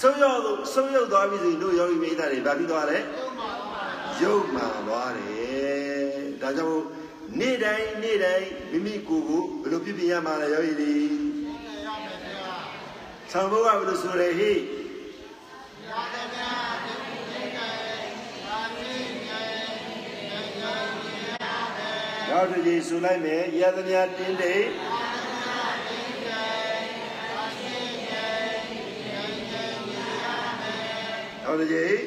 ဆုံးယုတ်ဆုံးယုတ်သွားပြီဆိုရင်တို့ယောဂီမိသားတွေဗာပြီးသွားတယ်ယုတ်မှန်သွားတယ်ဒါကြောင့်နေ့တိုင်းနေ့တိုင်းမိမိကိုယ်ကိုဘယ်လိုပြပြရမှာလဲယောဂီတွေ ဆံဘုရားဘယ်လိုဆိုရဲဟိနောက်တစ်ချိန်ဆိုလိုက်မယ်ယသမြတင်းတိနောက်တစ်ချိန်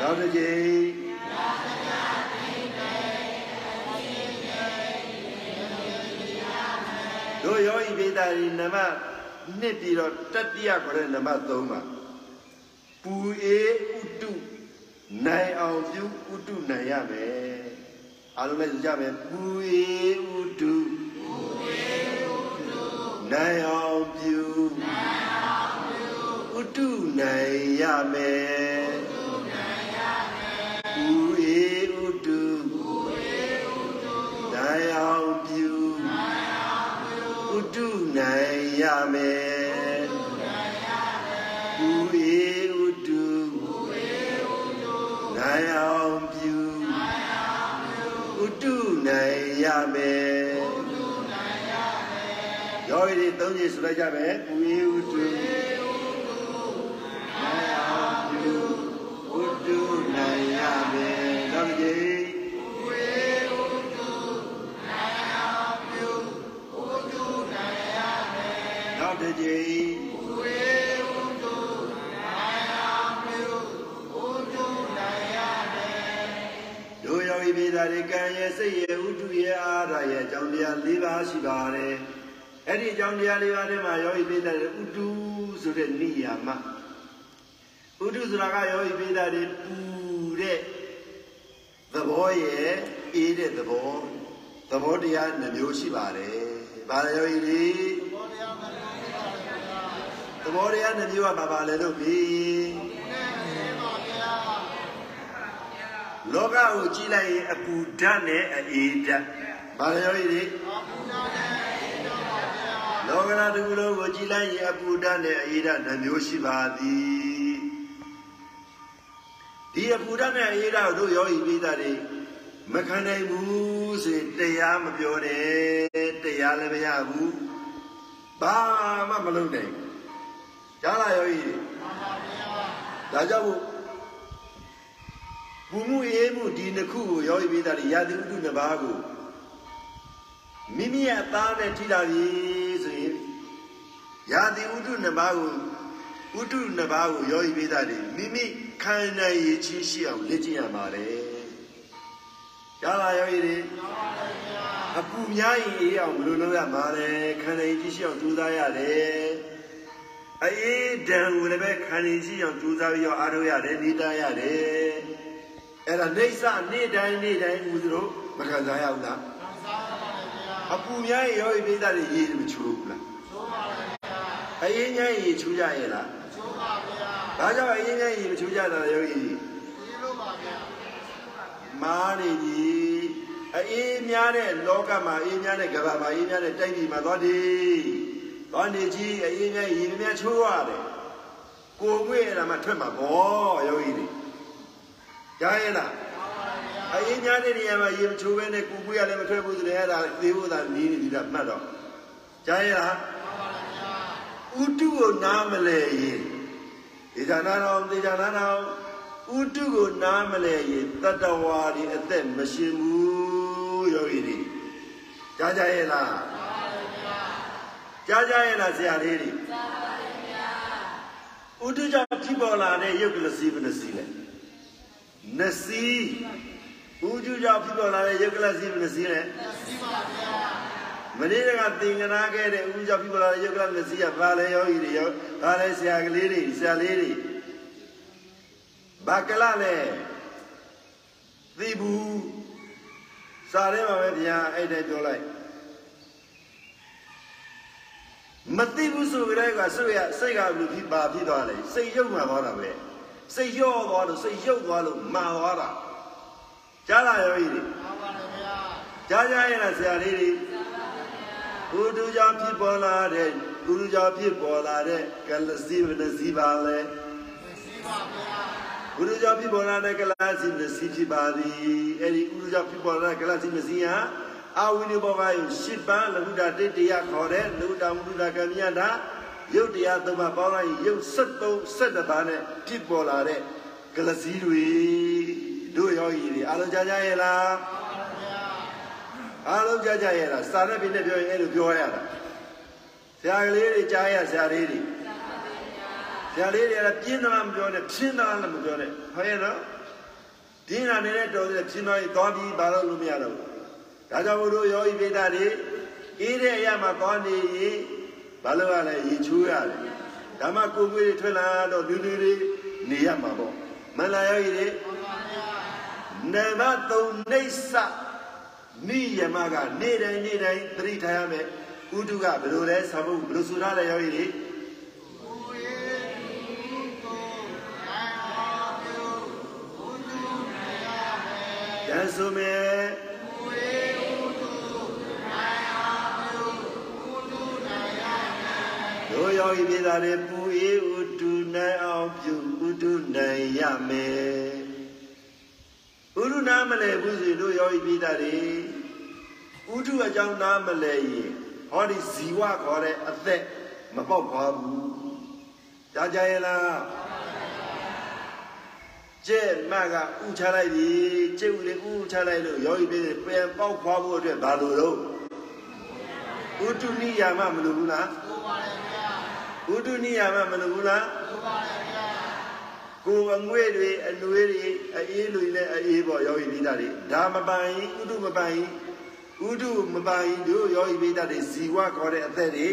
နောက်တစ်ချိန် တို့ယောဤပိတာရီနမနှစ်ပြီးတော့တတိယခေါ်တဲ့နမ3ပါပူအေးဥတုနိုင်အောင်ပြုဥတုနိုင်ရမယ်အားလုံးလည်းကြမယ်ပူအေးဥတုပူအေးဥတုနိုင်အောင်ပြုနိုင်အောင်ပြုဥတုနိုင်ရမယ်ဥတုနိုင်ရမယ်ပူအေးဥတုပူအေးဥတုနိုင်အောင်ပြုဥတု နိုင်ရမယ်ပူအေဥတုနိုင်အောင်ပြုဥတုနိုင်ရမယ်ယောဂီတွေသုံးကြီးဆိုလိုက်ကြမယ်ပူအေဥတု ယောဂီပြည်သားတွေကံရဲ့စိတ်ရဲ့ဥတုရဲ့အာရရဲ့အကြောင်းတရား၄ပါးရှိပါတယ်အဲ့ဒီအကြောင်းတရား၄ပါးထဲမှာယောဂီပြည်သားတွေဥတုဆိုတဲ့နိယာမဥတုဆိုတာကယောဂီပြည်သားတွေပူတဲ့သဘောရဲ့အေးတဲ့သဘောသဘောတရားနှမျိုးရှိပါတယ်။ဘာလဲယောဂီတွေသဘောတရားနှမျိုးကဘာပါလဲလို့ပြီး လောကကိုကြည့်လိုက်ရင်အပူဓာတ်နဲ့အေးဓာတ်ဘာလဲယောဂီတွေလောကနာတစ်ခုလုံးကိုကြည့်လိုက်ရင်အပူဓာတ်နဲ့အေးဓာတ်နှမျိုးရှိပါသည်ဒီအပူဓာတ်နဲ့အေးဓာတ်တို့ယောဂီပိသားတွေမခံနိုင်ဘူးဆိုရင်တရားမပြောနဲ့တရားလည်းမရဘူးဘာမှမလုပ်နိုင်ဘူးကြားလာရောကြီးဒါကြောင့်မို့ ဘုမှုရေးမှုဒီနှစ်ခုကိုရောဤပိသားရာသီဥတုနှစ်ပါးကိုမိမိရဲ့အသားနဲ့ထိတာပြီဆိုရင်ရာသီဥတုနှစ်ပါးကိုဥတုနှစ်ပါးကိုရောဤပိသားတွေမိမိခံနိုင်ရချင်းရှိအောင်လေ့ကျင့်ရပါတယ်။ကြားလာရောဤတွေအပူများရင်အေးအောင်ဘယ်လိုလုပ်ရမှာလဲခံနိုင်ရချင်းရှိအောင်ကြိုးစားရတယ်။အေးဒံကိုလည်းပဲခံနိုင်ရှိအောင်ကြိုးစားပြီးတော့အားထုတ်ရတယ်နေတာရတယ်။ အဲ့ဒါနေဆနေ့တိုင်းနေ့တိုင်းဦးသူတို့မခံစားရဘူးလားအပူများရင်ရောဤပိသားတွေရေမချိုးဘူးလားချိုးပါဗျာအေးငယ်ရေချိုးကြရဲ့လားချိုးပါဗျာဒါကြောင့်အေးငယ်ရေမချိုးကြတာရောဤဒီလိုပါဗျာမားနေကြီးအေးများတဲ့လောကမှာအေးများတဲ့ကမ္ဘာမှာအေးများတဲ့တိုက်ပြည်မှာသွားဒီသွားနေကြီးအေးငယ်ရေများချိုးရတယ်ကိုငွေ့အဲ့ဒါမှထွက်မှာပေါ့ယောဂီတွေ ကြားရဲ့လားအရင်ညာတဲ့နေရာမှာရေမချိုးဘဲနဲ့ကူကွေးရလည်းမထွက်ဘူးဆိုရင်အဲ့ဒါသေဖို့သာနီးနေပြီလားမှတ်တော့ကြားရလားဥတုကိုနားမလဲရင်ဒေသနာတော်ဒေသနာတော်ဥတုကိုနားမလဲရင်တတ္တဝါဒီအသက်မရှင်ဘူးယောဂီတွေကြားကြရဲ့လားကြားကြရဲ့လားဆရာလေးတွေကြားပါပါဗျာဥတုကြောင့်ဖြစ်ပေါ်လာတဲ့ယုတ်ကလစီဘယ်နှစီလဲ နစီဥကျူကြောင့်ဖြစ်ပေါ်လာတဲ့ယုတ်ကလစီဘယ်နှစီလဲနစီပါဗျာမနေ့ကသင်္ကနာခဲ့တဲ့ဥကျူကြောင့်ဖြစ်ပေါ်လာတဲ့ယုတ်ကလနစီကဘာလဲယောဂီတွေရောဘာလဲဆရာကလေးတွေဆရာလေးတွေဘာကလလဲသိဘူးစာထဲမှာပဲဗျာအဲ့ဒါပြောလိုက်မသိဘူးဆိုကြတဲ့ကစိတ်ရစိတ်ကဘယ်လိုဖြစ်ပါဖြစ်သွားလဲစိတ်ရုပ်မှသွားတာပဲ စိတ်ရော့သွားလို့စိတ်ရုပ်သွားလို့မာသွားတာကြားလာရောကြီးတွေမှန်ပါတယ်ဗျာကြားကြရဲ့လားဆရာလေးတွေဘုဒ္ဓကြောင့်ဖြစ်ပေါ်လာတဲ့ဘုဒ္ဓကြောင့်ဖြစ်ပေါ်လာတဲ့ကလစီမနစီပါလဲစီပါဗျာဘုဒ္ဓကြောင့်ဖြစ်ပေါ်လာတဲ့ကလစီမနစီဖြစ်ပါသည်အဲ့ဒီဘုဒ္ဓကြောင့်ဖြစ်ပေါ်လာတဲ့ကလစီမနစီဟာအဝိနိဘောကယရှစ်ပန်းလဟုတာတိတရားခေါ်တဲ့လူတာမုဒ္ဒကမြတ်တာ ရုပ်တရားသုံးပါးပေါင်းလိုက်ရုပ်73 72ပါးနဲ့ဖြစ်ပေါ်လာတဲ့ကလစီတွေတို့ယောဂီတွေအားလုံးကြားကြရဲ့လားအားလုံးကြားကြရဲ့လားစာနဲ့ပြနဲ့ပြောရင်အဲ့လိုပြောရတာဆရာကလေးတွေကြားရဆရာလေးတွေဆရာလေးတွေကပြင်းသလားမပြောနဲ့ဖြင်းသလားလည်းမပြောနဲ့ဟုတ်ရဲ့နော်ဒင်းနာနေတဲ့တော်တဲ့ဖြင်းတော့သွားပြီးဘာလို့လို့မရတော့ဘူးဒါကြောင့်မို့လို့ယောဂီပိဋကတွေအေးတဲ့အရာမှာသွားနေရင် ဘာလို့ရလဲရေချိုးရတယ်ဓမ္မကိုယ်ကိုယ်တွေထွက်လာတော့လူလူတွေနေရမှာပေါ့မလာယောဂီတွေနံပါတ်3နှိစ္စနိယမကနေ့တိုင်းနေ့တိုင်းသတိထားရမယ်ဥတုကဘယ်လိုလဲဆံဖို့ဘယ်လိုဆိုရလဲယောဂီတွေကျန်ဆိုမ ယောဂီပြည်သားတွေပူအေးဥတုနိုင်အောင်ပြုဥတုနိုင်ရမယ်ဥတုနာမလဲဘူးစီတို့ယောဂီပြည်သားတွေဥတုအကြောင်းနာမလဲရင်ဟောဒီဇီဝခေါ်တဲ့အသက်မပေါက်ခွာဘူးကြားကြရဲ့လားကျဲ့မကဥချလိုက်ပြီကျဲ့ဥလေးဥချလိုက်လို့ယောဂီပြည်ပြန်ပေါက်ခွာဖို့အတွက်ဘာလို့လို့ဥတုနိယာမမလို့ဘူးလား ဘုဒ္ဓနိယာမမလို့ဘူးလားဟုတ်ပါတယ်ဗျာကိုယ်အငွေ့တွေအနွေးတွေအေးလူနဲ့အေးပေါ်ယောဂီပိဋကတွေဒါမပိုင်ဥဒုမပိုင်ဥဒုမပိုင်တို့ယောဂီပိဋကတွေဇီဝခေါ်တဲ့အသက်တွေ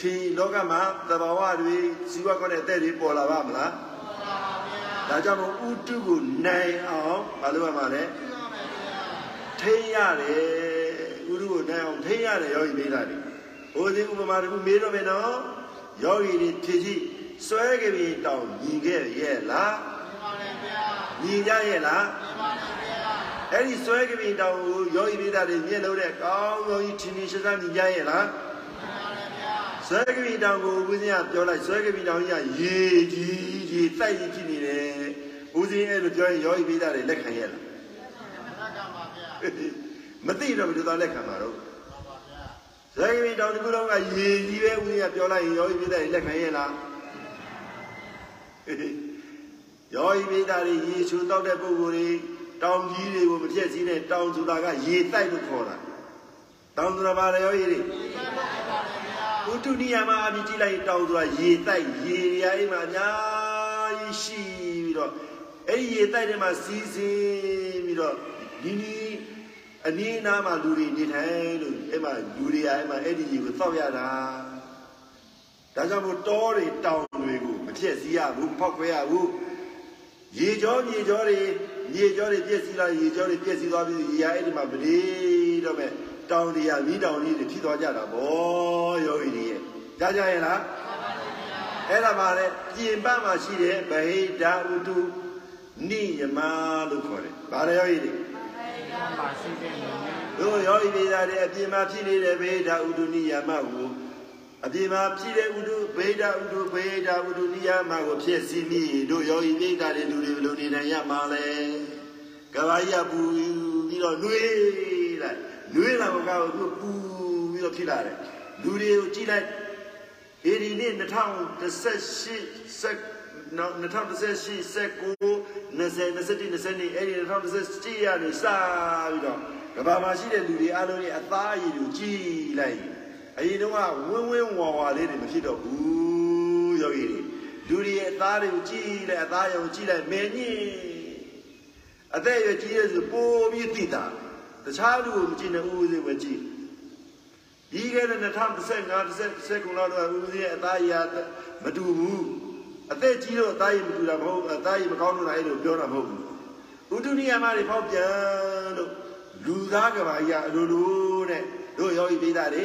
ဒီလောကမှာသဘာဝတွေဇီဝခေါ်တဲ့အသက်တွေပေါ်လာပါမလားပေါ်လာပါဗျာဒါကြောင့်မို့ဥဒုကိုနိုင်အောင်မလုပ်ရမှာလဲထိရတယ်ဥဒုကိုနိုင်အောင်ထိရတယ်ယောဂီပိဋကတွေဟိုဒီဥပမာတခုမေးတော့မယ်နော် ယောဂီတွေဖြည့်ကြည့်စွဲကြပြီတောင်ညီခဲ့ရဲ့လားညီပါတယ်ဗျာညီကြရဲ့လားညီပါတယ်ဗျာအဲ့ဒီစွဲကြပြီတောင်ကိုယောဂီပိဒါတွေမြင်လို့တဲ့ကောင်းကောင်းကြီးထင်ထင်ရှားရှားညီကြရဲ့လားညီပါတယ်ဗျာစွဲကြပြီတောင်ကိုဦးဇင်းကပြောလိုက်စွဲကြပြီတောင်ကြီးကရေကြီးကြီးတိုက်ကြီးဖြစ်နေတယ်ဦးဇင်းအဲ့လိုပြောရင်ယောဂီပိဒါတွေလက်ခံရဲ့လားလက်ခံပါဗျာမသိတော့ဘယ်လိုသာလက်ခံမှာတော့ ဇေယီတောင်တစ်ခုလုံးကရေကြီးပဲဦးကြီးကပြောလိုက်ရင်ယောဂီပြတဲ့လက်ခံရဲ့လားယောဂီပိဒါတွေရေချိုးတောက်တဲ့ပုဂ္ဂိုလ်တွေတောင်ကြီးတွေကိုမပြည့်စည်တဲ့တောင်ဆိုတာကရေတိုက်လို့ခေါ်တာတောင်ဆိုတာဘာလဲယောဂီတွေဥတုနိယမအပြီးကြည့်လိုက်တောင်ဆိုတာရေတိုက်ရေရအိမ်မှာအများကြီးရှိပြီးတော့အဲ့ဒီရေတိုက်ထဲမှာစီးစင်းပြီးတော့ဒီနီး အနည်းအနားမှာလူတွေနေထိုင်လို့အဲ့မှာလူတွေအဲ့မှာအဲ့ဒီရေကိုသောက်ရတာဒါကြောင့်မို့တောတွေတောင်တွေကိုမဖြစ်စည်းရဘူးဖောက်ခွဲရဘူးရေကြောမြေကြောတွေမြေကြောတွေပြည့်စည်လာရေကြောတွေပြည့်စည်သွားပြီးရေရအဲ့ဒီမှာမနေတော့မဲ့တောင်တွေကမိတောင်ကြီးတွေဖြစ်သွားကြတာဗောယောဂီတွေရဲ့ကြားကြရဲ့လားအဲ့ဒါမှလည်းပြင်ပမှာရှိတဲ့ဗဟိတဥတုနိယမလို့ခေါ်တယ်ဗါရယောဂီတွေပါရှိ တဲ့နေနဲ့တို့ယောဂီပိသားတွေအပြင်မှာဖြစ်နေတဲ့ဗဟိတဥတုနိယမကိုအပြင်မှာဖြစ်တဲ့ဥတုဗဟိတဥတုဗဟိတဥတုနိယမကိုဖြစ်စီမိတို့ယောဂီပိသားတွေလူတွေဘယ်လိုနေနိုင်ရမှာလဲကဘာကြီးကပူပြီးတော့နှွေးလိုက်နှွေးလာမကောက်ဘူးပူပြီးတော့ဖြစ်လာတယ်လူတွေကိုကြည့်လိုက်အေဒီနေ့2018စက်နော်2018စက်ကို 20 21 20အဲ့ဒီ2017ရာနေစပြီးတော့ကဘာမှာရှိတဲ့လူတွေအားလုံးရဲ့အသားအရည်ကိုကြည့်လိုက်အရင်တော့ဝင်းဝင်းဝါဝါလေးတွေမဖြစ်တော့ဘူးယောဂီတွေလူတွေရဲ့အသားတွေကိုကြည့်လိုက်အသားရုံကြည့်လိုက်မင်းကြီးအသက်အရွယ်ကြီးရဲ့ဆိုပိုပြီးသိတာတခြားလူကိုမကြည့်နဲ့ဦးဦးလေးပဲကြည့်ဒီကနေ့2015 19လောက်တော့ဦးဦးလေးရဲ့အသားအရည်မတူဘူး အသက်ကြီးတော့အသားရည်မတူတာမဟုတ်အသားရည်မကောင်းလို့လားအဲ့လိုပြောတာမဟုတ်ဘူးဥတုနိယမတွေဖောက်ပြန်လို့လူသားကဘာကြီးအလိုလိုတဲ့တို့ယောဂီပိသားတွေ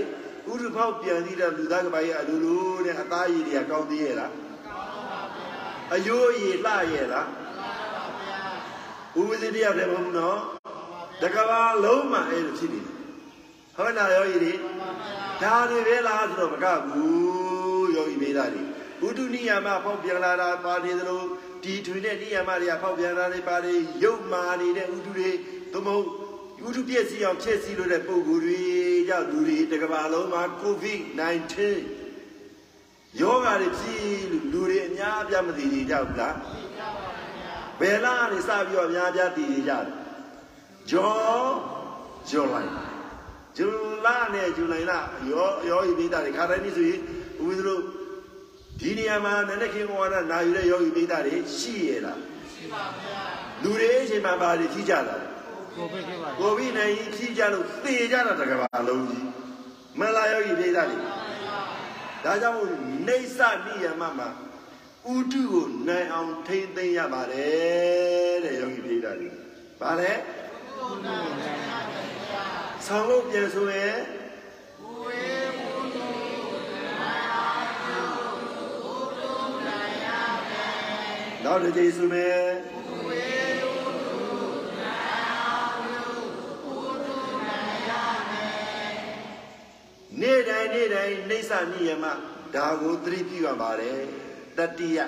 ဥတုဖောက်ပြန်ပြီးတော့လူသားကဘာကြီးအလိုလိုတဲ့အသားရည်တွေကကောင်းသေးရဲ့လားကောင်းပါဗျာအယိုးရည်လှရဲ့လားမှန်ပါဗျာဥပဇိတရားလည်းမဟုတ်ဘူးနော်တကဘာလုံးမှအဲ့လိုဖြစ်နေတယ်ဟုတ်လားယောဂီတွေဒါတွေပဲလားဆိုတော့မကဘူးယောဂီပိသားတွေ ဘုဒ္ဓနိယမဖောက်ပြန်လာတာပါတယ်သလိုဒီထွေနဲ့နိယမတွေကဖောက်ပြန်လာနေပါတယ်ရုပ်မာနေတဲ့ဥဒုတွေသို့မဟုတ်ဥဒုပြည့်စည်အောင်ဖြစ်စည်းလို့တဲ့ပုံကိုယ်တွေကြောင့်လူတွေတကဘာလုံးမှာ COVID-19 ယောဂါတွေဖြစ်လို့လူတွေအများအပြားမသိကြကြဘူးလားဘယ်လားနေစပြီးတော့အများအပြားသိကြကြတယ်ဂျောဂျောလိုက်ဇူလာနဲ့ဇူလိုင်လရောရောဤပိတာတွေခါတိုင်းนี่ဆိုရင်ဦးဇင်းတို့ ဒီနေရာမှာနန္ဒခေဝါဒနာယူတဲ့ယောဂီပိသားတွေရှိရလားရှိပါဗျာလူတွေအချိန်မှာပါတွေဖြီးကြတာကိုဗစ်ဖြစ်ပါကိုဗစ်နိုင်ဖြီးကြလို့သေကြတာတကဘာလုံးကြီးမလာယောဂီပိသားတွေဒါကြောင့်နေဆနိယမမှာဥတုကိုနိုင်အောင်ထိမ့်သိမ့်ရပါတယ်တဲ့ယောဂီပိသားတွေဗါလဲဆောင်းလို့ပြန်ဆိုရင် နောက်တစ်ကြိမ်ဆိုမယ်နေ့တိုင်းနေ့တိုင်းနှိစ္စနိယမဒါကိုသတိပြုရပါတယ်တတိယ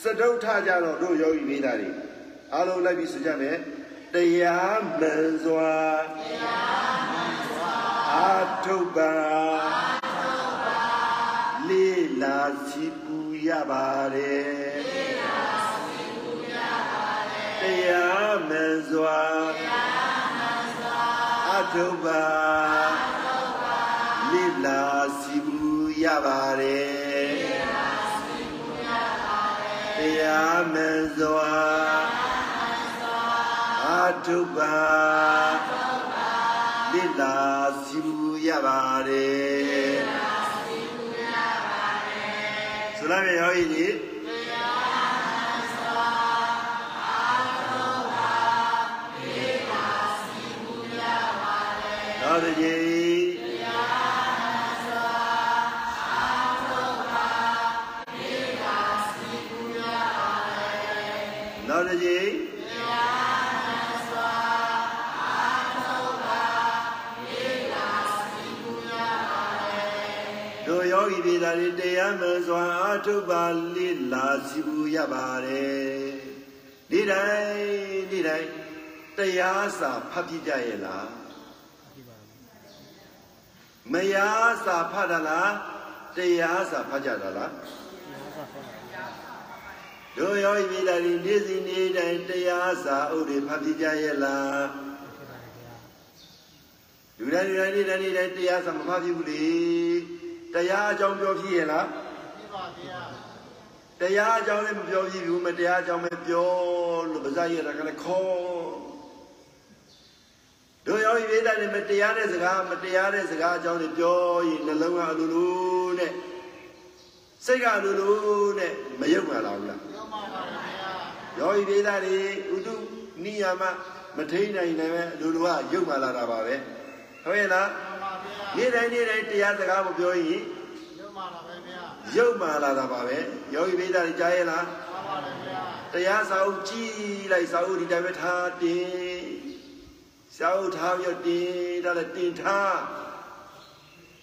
စတုထကြတော့တို့ယောဂီမိသားတွေအားလုံးလိုက်ပြီးဆိုကြမယ်တရားမှန်စွာတရားမှန်စွာအာထုပ်ပါအာထုပ်ပါလေးလာစီပူရပါတယ် တရားမစွာအထုပ်ပါလိလာစီဘူးရပါတယ်တရားမစွာအထုပ်ပါလိလာစီဘူးရပါတယ်ဆိုလာမြေရောကြီး မစွာအာထုပါလိလာစီပူရပါတယ်ဒီတိုင်းဒီတိုင်းတရားစာဖတ်ပြကြရဲ့လားဒီပါမယ်မယားစာဖတ်တာလားတရားစာဖတ်ကြတာလားဒီဟာကဖတ်ပါဗျာတို့ရောဤမိသားဒီနေ့စဉ်နေ့တိုင်းတရားစာအုပ်တွေဖတ်ပြကြရဲ့လားဖြစ်ပါတယ်ဗျာလူတိုင်းလူတိုင်းနေ့တိုင်းနေ့တိုင်းတရားစာမဖတ်ပြဘူးလေ တရားအကြောင်းပြောဖြစ်ရဲ့လားပြပါဗျာတရားအကြောင်းလည်းမပြောပြဘူးမတရားအကြောင်းပဲပြောလို့ပါဇာရတာကလည်းခေါ်တို့ရောဤမိသားဒီမတရားတဲ့စကားမတရားတဲ့စကားအကြောင်းတွေပြောရင်နှလုံးကအလိုလိုနဲ့စိတ်ကအလိုလိုနဲ့မယုတ်မှလာဘူးလားပြောပါပါဗျာယောဂီဒေသတွေဥဒုနိယာမမထိန်နိုင်လည်းပဲလူလူကရုပ်မှလာတာပါပဲဟုတ်ရဲ့လားပြောပါဗျာ နေ့တိုင်းနေ့တိုင်းတရားစကားကိုပြောရင်ပြောပါလားဗျာရုပ်မှလာတာပါပဲယောဂီဒေသတွေကြားရဲ့လားပြောပါလားဗျာတရားစာအုပ်ကြည့်လိုက်စာအုပ်ဒီတိုင်းပဲထားတင်စာအုပ်ထားပြီးတော့တင်ဒါလည်းတင်ထား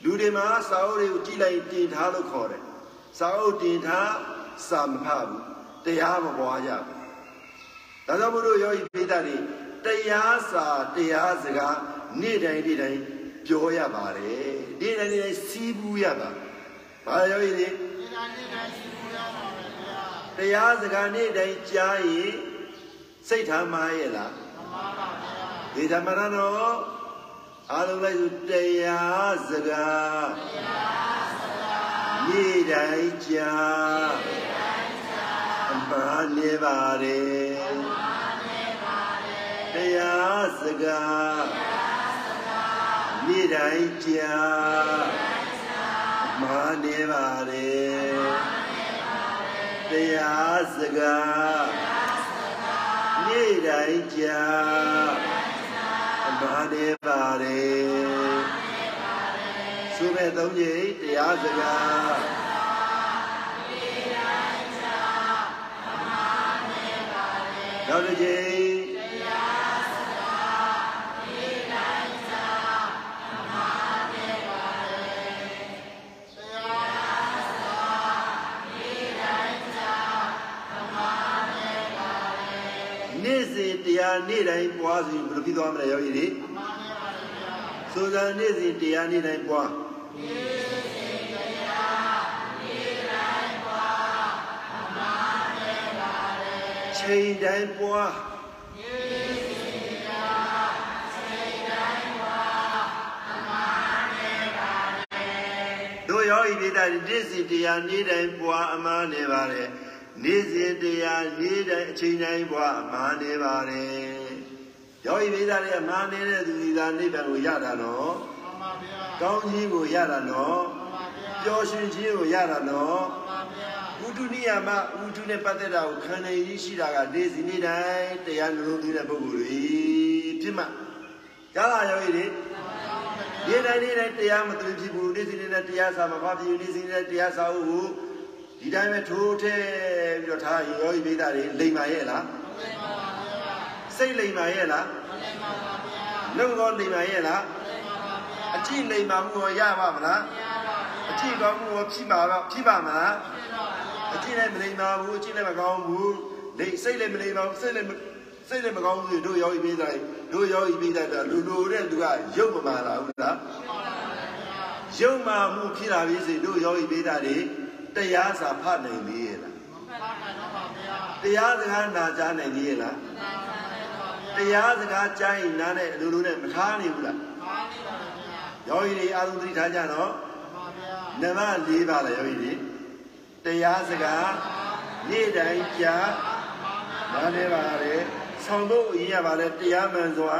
လူတွေမှာစာအုပ်တွေကိုကြည့်လိုက်တင်ထားလို့ခေါ်တယ်စာအုပ်တင်ထားစာမဖတ်ဘူးတရားမပွားကြဘူးဒါကြောင့်မို့လို့ယောဂီပိဋကတွေတရားစာတရားစကားနေ့တိုင်းနေ့တိုင်း ပြောရပါတယ်နေ့တိုင်းနေ့တိုင်းစီးပူးရပါဘာယောဂီတွေဒီကနေ့တိုင်းရှိခိုးရပါမယ်ဗျာတရားစကားနေ့တိုင်းကြားရင်စိတ်ထားမှားရဲ့လားမမပါဗျာဒီဓမ္မရတော့အားလုံးလိုက်စုတရားစကားနေ့တိုင်းကြားအမှန်နေပါတယ်တရားစကား နေ့တိုင်းကြားအမှန်နေပါတယ်တရားစကားနေ့တိုင်းကြားအမှန်နေပါတယ်သုမဲ့သုံးကြီးတရားစကားနောက်တစ်ချိန် တရားနေ့တိုင်းပွားစီဘယ်လိုဖြစ်သွားမလဲယောဂီတွေဆိုစံနေ့စဉ်တရားနေ့တိုင်းပွားချိန်တိုင်းပွားတို့ယောဂီဒေတာနေ့စဉ်တရားနေ့တိုင်းပွားအမှန်နေပါတယ် နေ့စဉ်တရားနေ့တိုင်းအချိန်တိုင်းပွားအမှန်နေပါတယ်ယောဂီဒေတာတွေအမှန်နေတဲ့သူဒီသာနိဗ္ဗာန်ကိုရတာနော်မမဗျာကောင်းခြင်းကိုရတာနော်မမဗျာပျော်ရွှင်ခြင်းကိုရတာနော်မမဗျာဝုဒ္ဓနိယမဝုဒ္ဓနဲ့ပတ်သက်တာကိုခံနိုင်ရရှိတာကနေ့စဉ်နေ့တိုင်းတရားနှလုံးသွင်းတဲ့ပုဂ္ဂိုလ်တွေဖြစ်မှကြားလာရောဤတွေနေ့တိုင်းနေ့တိုင်းတရားမသွင်းဖြစ်ဘူးနေ့စဉ်နေ့တိုင်းတရားစာမဖတ်ဖြစ်ဘူးနေ့စဉ်နေ့တိုင်းတရားစာကို ဒီတိုင်းပဲထိုးထဲပြီးတော့ထားရင်ရောဤမိသားတွေလိမ္မာရဲ့လားစိတ်လိမ္မာရဲ့လားနှုတ်ကောလိမ္မာရဲ့လားအကြည့်လိမ္မာမှုရောရပါမလားအကြည့်ကောင်းမှုရောဖြစ်ပါတော့ဖြစ်ပါမလားအကျင့်လည်းမလိမ္မာဘူးအကျင့်လည်းမကောင်းဘူးလိစိတ်လည်းမလိမ္မာဘူးစိတ်လည်းမစိတ်လည်းမကောင်းဘူးတို့ယောဂီပေးတိုင်းတို့ယောဂီပေးတိုင်းလူလူတဲ့သူကရုပ်မမာလာဘူးလားရုပ်မာမှုဖြစ်လာပြီစေတို့ယောဂီပေးတာတွေ တရားစာဖတ်နိုင်သေးရဲ့လားပါပါတော့ပါဗျာတရားစကားနာကြားနိုင်သေးရဲ့လားတရားစကားကြားရင်နားနဲ့လူလူနဲ့မထားနိုင်ဘူးလားပါနေပါဗျာယောဂီတွေအားလုံးသိထားကြတော့မမဗျာနမ၄ပါးလားယောဂီတွေတရားစကားနေ့တိုင်းကြားနားနေပါလေဆောင်ဖို့အရင်ရပါလေတရားမှန်စွာ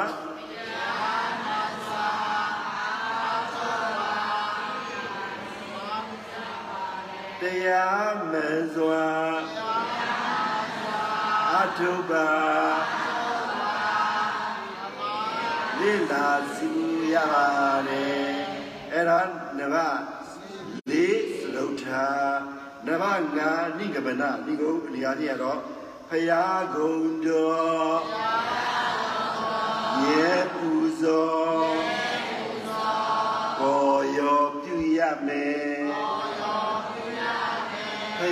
တရားမှန်စွာအထုပါလိလာစီရပါလေအဲ့ဒါနဗလေးလုထာနဗငါနိဂဗနဒီကိုဒီဟာကြီးကတော့ဖယားဂုံတော်ရေပူဇော်ကိုရောပြုရမယ်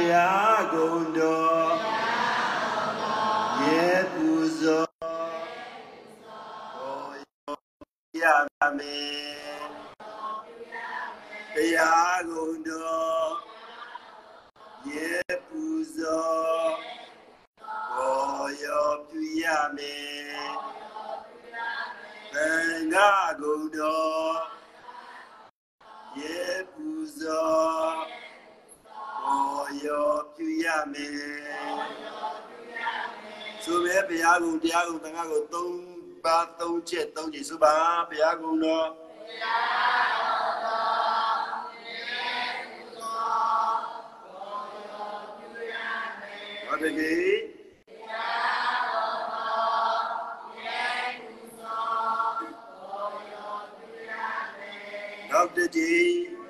ဖယားဂုံတော်ရေပူဇော်မယ်တရားကုန်တော်ရေပူဇော်ဘောရောပြုရမယ်သံဃာကုန်တော်ရေပူဇော် ဘောရောပြုရမယ်ဆိုပဲဘုရားကုံတရားကုံသံဃာကုံသုံးပါသုံးချက်သုံးချက်ဆိုပါဘုရားကုံတော်ဟုတ်တယ်ကြီးနောက်တစ်ကြိမ်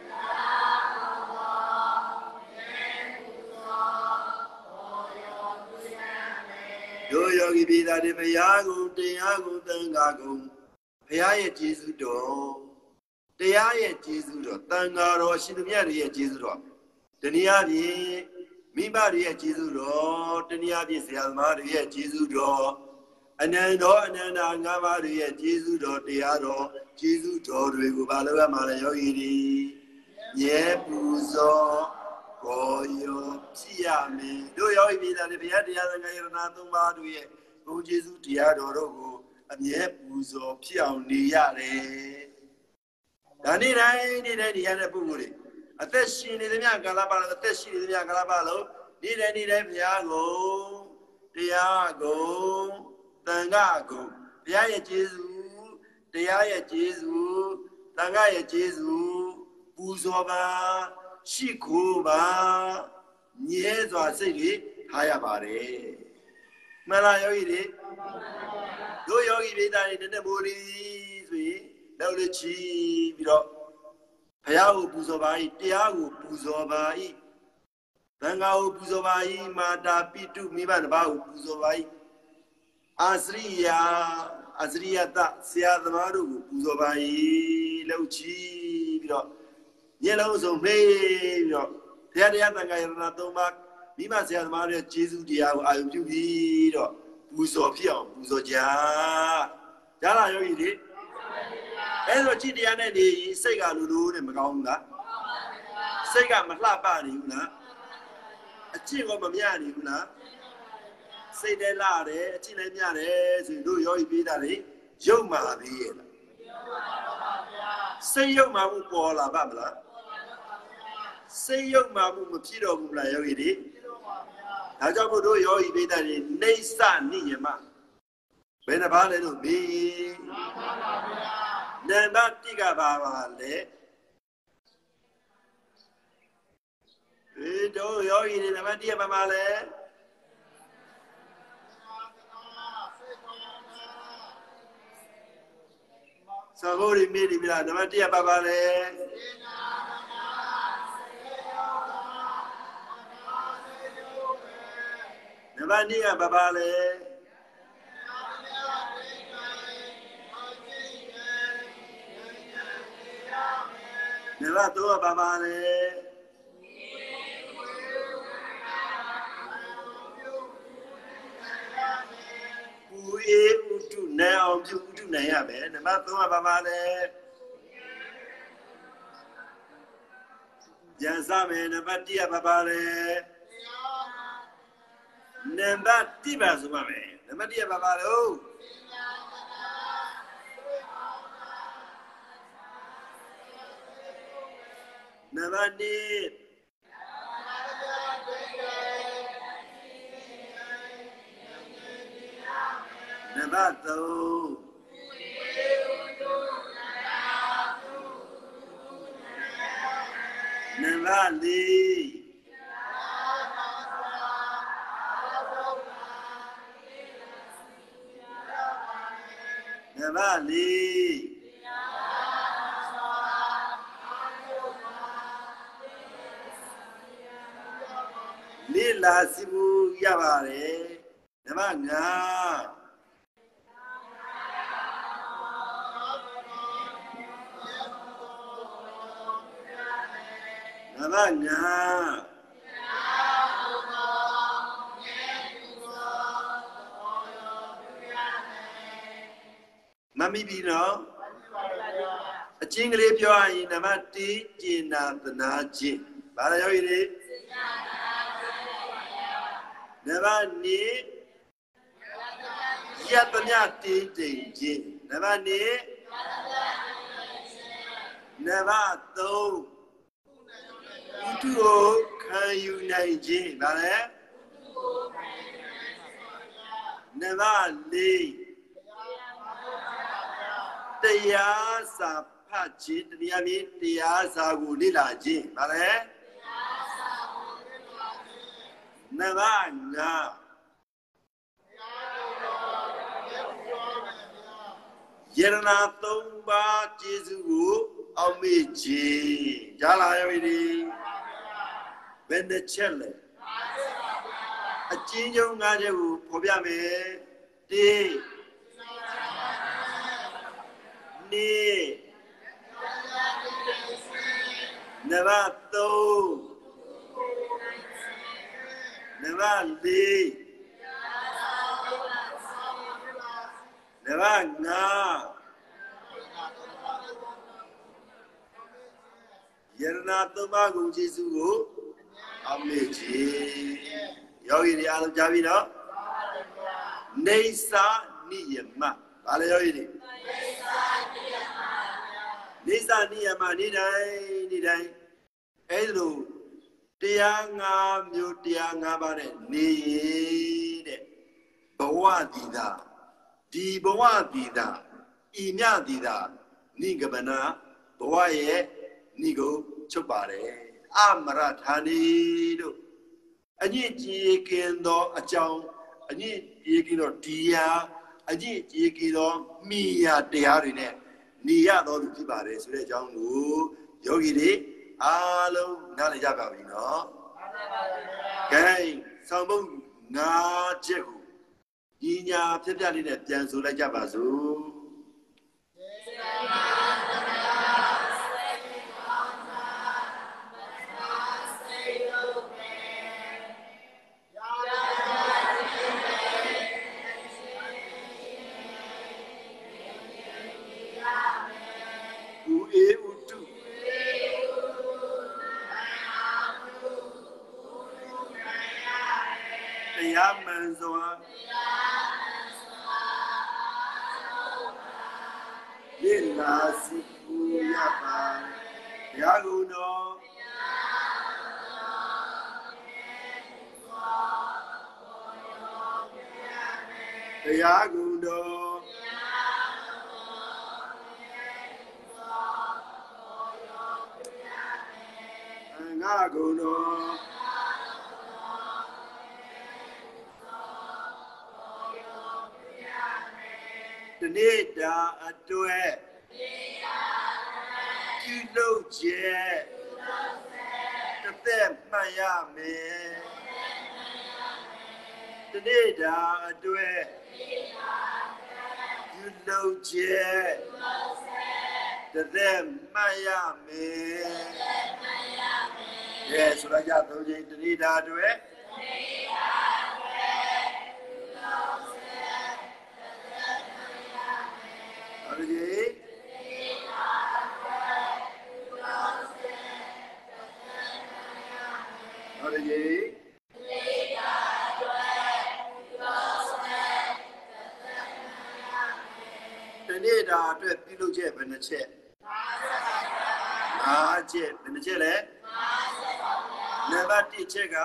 ယောဂီပြည်သားတွေဘုရားကုံတရားကုံသံဃာကုံဘုရားရဲ့ကျေးဇူးတော်တရားရဲ့ကျေးဇူးတော်သံဃာတော်ရှင်သူမြတ်တွေရဲ့ကျေးဇူးတော်တနည်းအားဖြင့်မိဘတွေရဲ့ကျေးဇူးတော်တနည်းအားဖြင့်ဆရာသမားတွေရဲ့ကျေးဇူးတော်အနန္တောအနန္တာငါးပါးတွေရဲ့ကျေးဇူးတော်တရားတော်ကျေးဇူးတော်တွေကိုဘာလို့ရမှာလဲယောဂီတွေမြဲပူဇော် ကိုယောဖြစ်ရမယ်တို့ယောဂီပြည်သားတွေဘုရားတရားသံဃာယရဏသုံးပါးတို့ရဲ့ဘုန်းကျေးဇူးတရားတော်တို့ကိုအမြဲပူဇော်ဖြစ်အောင်နေရတယ်ဒါနေ့တိုင်းနေ့တိုင်းနေရတဲ့ပုဂ္ဂိုလ်တွေအသက်ရှင်နေသမျှကာလပတ်လုံးအသက်ရှင်နေသမျှကာလပတ်လုံးနေ့တိုင်းနေ့တိုင်းဘုရားကိုတရားကိုသံဃာကိုဘုရားရဲ့ကျေးဇူးတရားရဲ့ကျေးဇူးသံဃာရဲ့ကျေးဇူးပူဇော်ပါ ရှိခိုးပါမြဲစွာစိတ်တွေထားရပါတယ်မှန်လားယောဂီတွေတို့ယောဂီပိသားတွေနည်းနည်းမိုးရီဆိုရင်လောက်လေးချီပြီးတော့ဘုရားကိုပူဇော်ပါ၏တရားကိုပူဇော်ပါ၏သံဃာကိုပူဇော်ပါ၏မာတာပိတုမိဘတစ်ပါးကိုပူဇော်ပါ၏အာစရိယာအာစရိယတဆရာသမားတို့ကိုပူဇော်ပါ၏လောက်ချီပြီးတော့ ညလုံးစုံမေးပြီးတော့ဘုရားတရားသံဃာယရဏသုံးပါးမိမဆရာသမားတွေကျေးဇူးတရားကိုအာရုံပြုပြီးတော့ပူဇော်ဖြစ်အောင်ပူဇော်ကြကြားလားယောဂီတွေအဲဆိုကြည်တရားနဲ့နေရင်စိတ်ကလူလူနဲ့မကောင်းဘူးလားစိတ်ကမလှပနေဘူးလားအကျင့်ကမမြနေဘူးလားစိတ်လည်းလာတယ်အကျင့်လည်းမြတယ်ဆိုရင်တို့ယောဂီပြေးတာလေရုပ်မာသေးရဲ့လားစိတ်ရုပ်မာမှုပေါ်လာပါမလား စိတ်ရုပ်မာမှုမဖြစ်တော့ဘူးလားယောဂီတွေဒါကြောင့်မို့တို့ယောဂီပြေးတာလေနေဆနိယမဘယ်နှပါလဲလို့မေးနံပါတ်1ကပါပါလေဒီတို့ယောဂီတွေနံပါတ်1ကပါပါလေသဘောရမေးဒီမလားနံပါတ်1ကပါပါလေနံ ပါတ်2ကပါပါလေနံပါတ်3ကပါပါလေပူအေးဥတုနိုင်အောင်ပြုဥတုနိုင်ရမယ်နံပါတ်3ကပါပါလေကြံစားမယ်နံပါတ်1ကပါပါလေ နံပါတ်1ပါဆိုပါမယ်နံပါတ်1ကပါပါလို့နံပါတ်2နံပါတ်3နံပါတ်4 နံပါတ်4လေလာစီမှုရပါတယ်နံပါတ်5နံပါတ် မမိပြီနော်အချင်းကလေးပြောရရင်နံပါတ်1ကျင်နာသနာခြင်းဘာလဲယောဂီတွေနံပါတ်2ယတ္တမြတင်းတိမ်ခြင်းနံပါတ်2နံပါတ်3ဥတုကိုခံယူနိုင်ခြင်းဘာလဲနံပါတ်4 တရားစာဖတ်ခြင်းတရားမြင်တရားစာကိုလေ့လာခြင်းဗါလဲနံပါတ်5ယရနာ3ပါးကျေးဇူးကိုအောက်မေ့ခြင်းကြားလာရပြီဘယ်နှချက်လဲအကျဉ်းချုပ်၅ချက်ကိုဖော်ပြမယ်1 နေ့နံပါတ်3နံပါတ်4နံပါတ်5ယရနာသုံးပါးကုန်ကျေးဇူးကိုအမေကြီးယောဂီတွေအားလုံးကြားပြီနော်နေသာနိယမဘာလဲယောဂီတွေ နေသာနိယမနေတိုင်းနေတိုင်းအဲ့လိုတရားငါးမျိုးတရားငါးပါးနဲ့နေရင်တဲ့ဘဝတည်တာဒီဘဝတည်တာဤမြတည်တာနိဂဗနာဘဝရဲ့နိကိုချုပ်ပါတယ်အမရဌာနီတို့အညစ်ကြေးကင်းသောအကြောင်းအညစ်ကြေးကင်းသောဒီယာအညစ်ကြေးကင်းသောမိယာတရားတွေနဲ့ နေရတော်သူဖြစ်ပါတယ်ဆိုတဲ့အကြောင်းကိုယောဂီတွေအားလုံးနားလည်ကြပါပြီနော်ကဲဆောင်းပုံ၅ချက်ကိုညီညာပြပြလေးနဲ့ပြန်ဆိုလိုက်ကြပါစို့ စွာယေလာစီပူရပါရာဂုဏောတရားဂုဏတော်ငါဂုဏတော် တနေ့တာအတွက်ပြုလုပ်ချက်တစ်သက်မှတ်ရမယ်တနေ့တာအတွက်ပြုလုပ်ချက်တစ်သက်မှတ်ရမယ်ကဲဆိုလိုက်ကြသုံးချိန်တနေ့တာအတွက် ဟုတ်ကဲ့တနေ့တာအတွက်ပြုလုပ်ချက်ဘယ်နှချက်၅ချက်ဘယ်နှချက်လဲနံပါတ်1ချက်က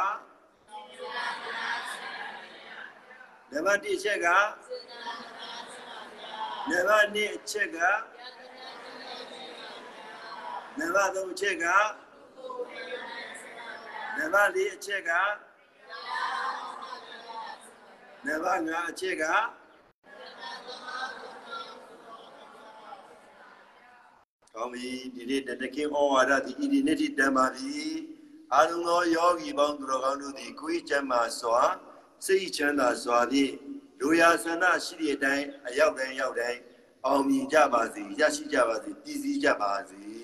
နံပါတ်1ချက်ကနံပါတ်2အချက်ကနံပါတ်3အချက်က နံပါတ်4အချက်ကနံပါတ်5အချက်ကကောင်းပြီဒီနေ့တတခင်ဩဝါဒဒီဤဒီနေ့ထိတန်ပါပြီအာလုံသောယောဂီပေါင်းသူတော်ကောင်းတို့သည်ကိုယ်ကျမ်းမာစွာစိတ်ချမ်းသာစွာဖြင့်လူရာဆန္ဒရှိတဲ့အတိုင်းအရောက်တိုင်းရောက်တိုင်းအောင်မြင်ကြပါစေရရှိကြပါစေတည်စည်းကြပါစေ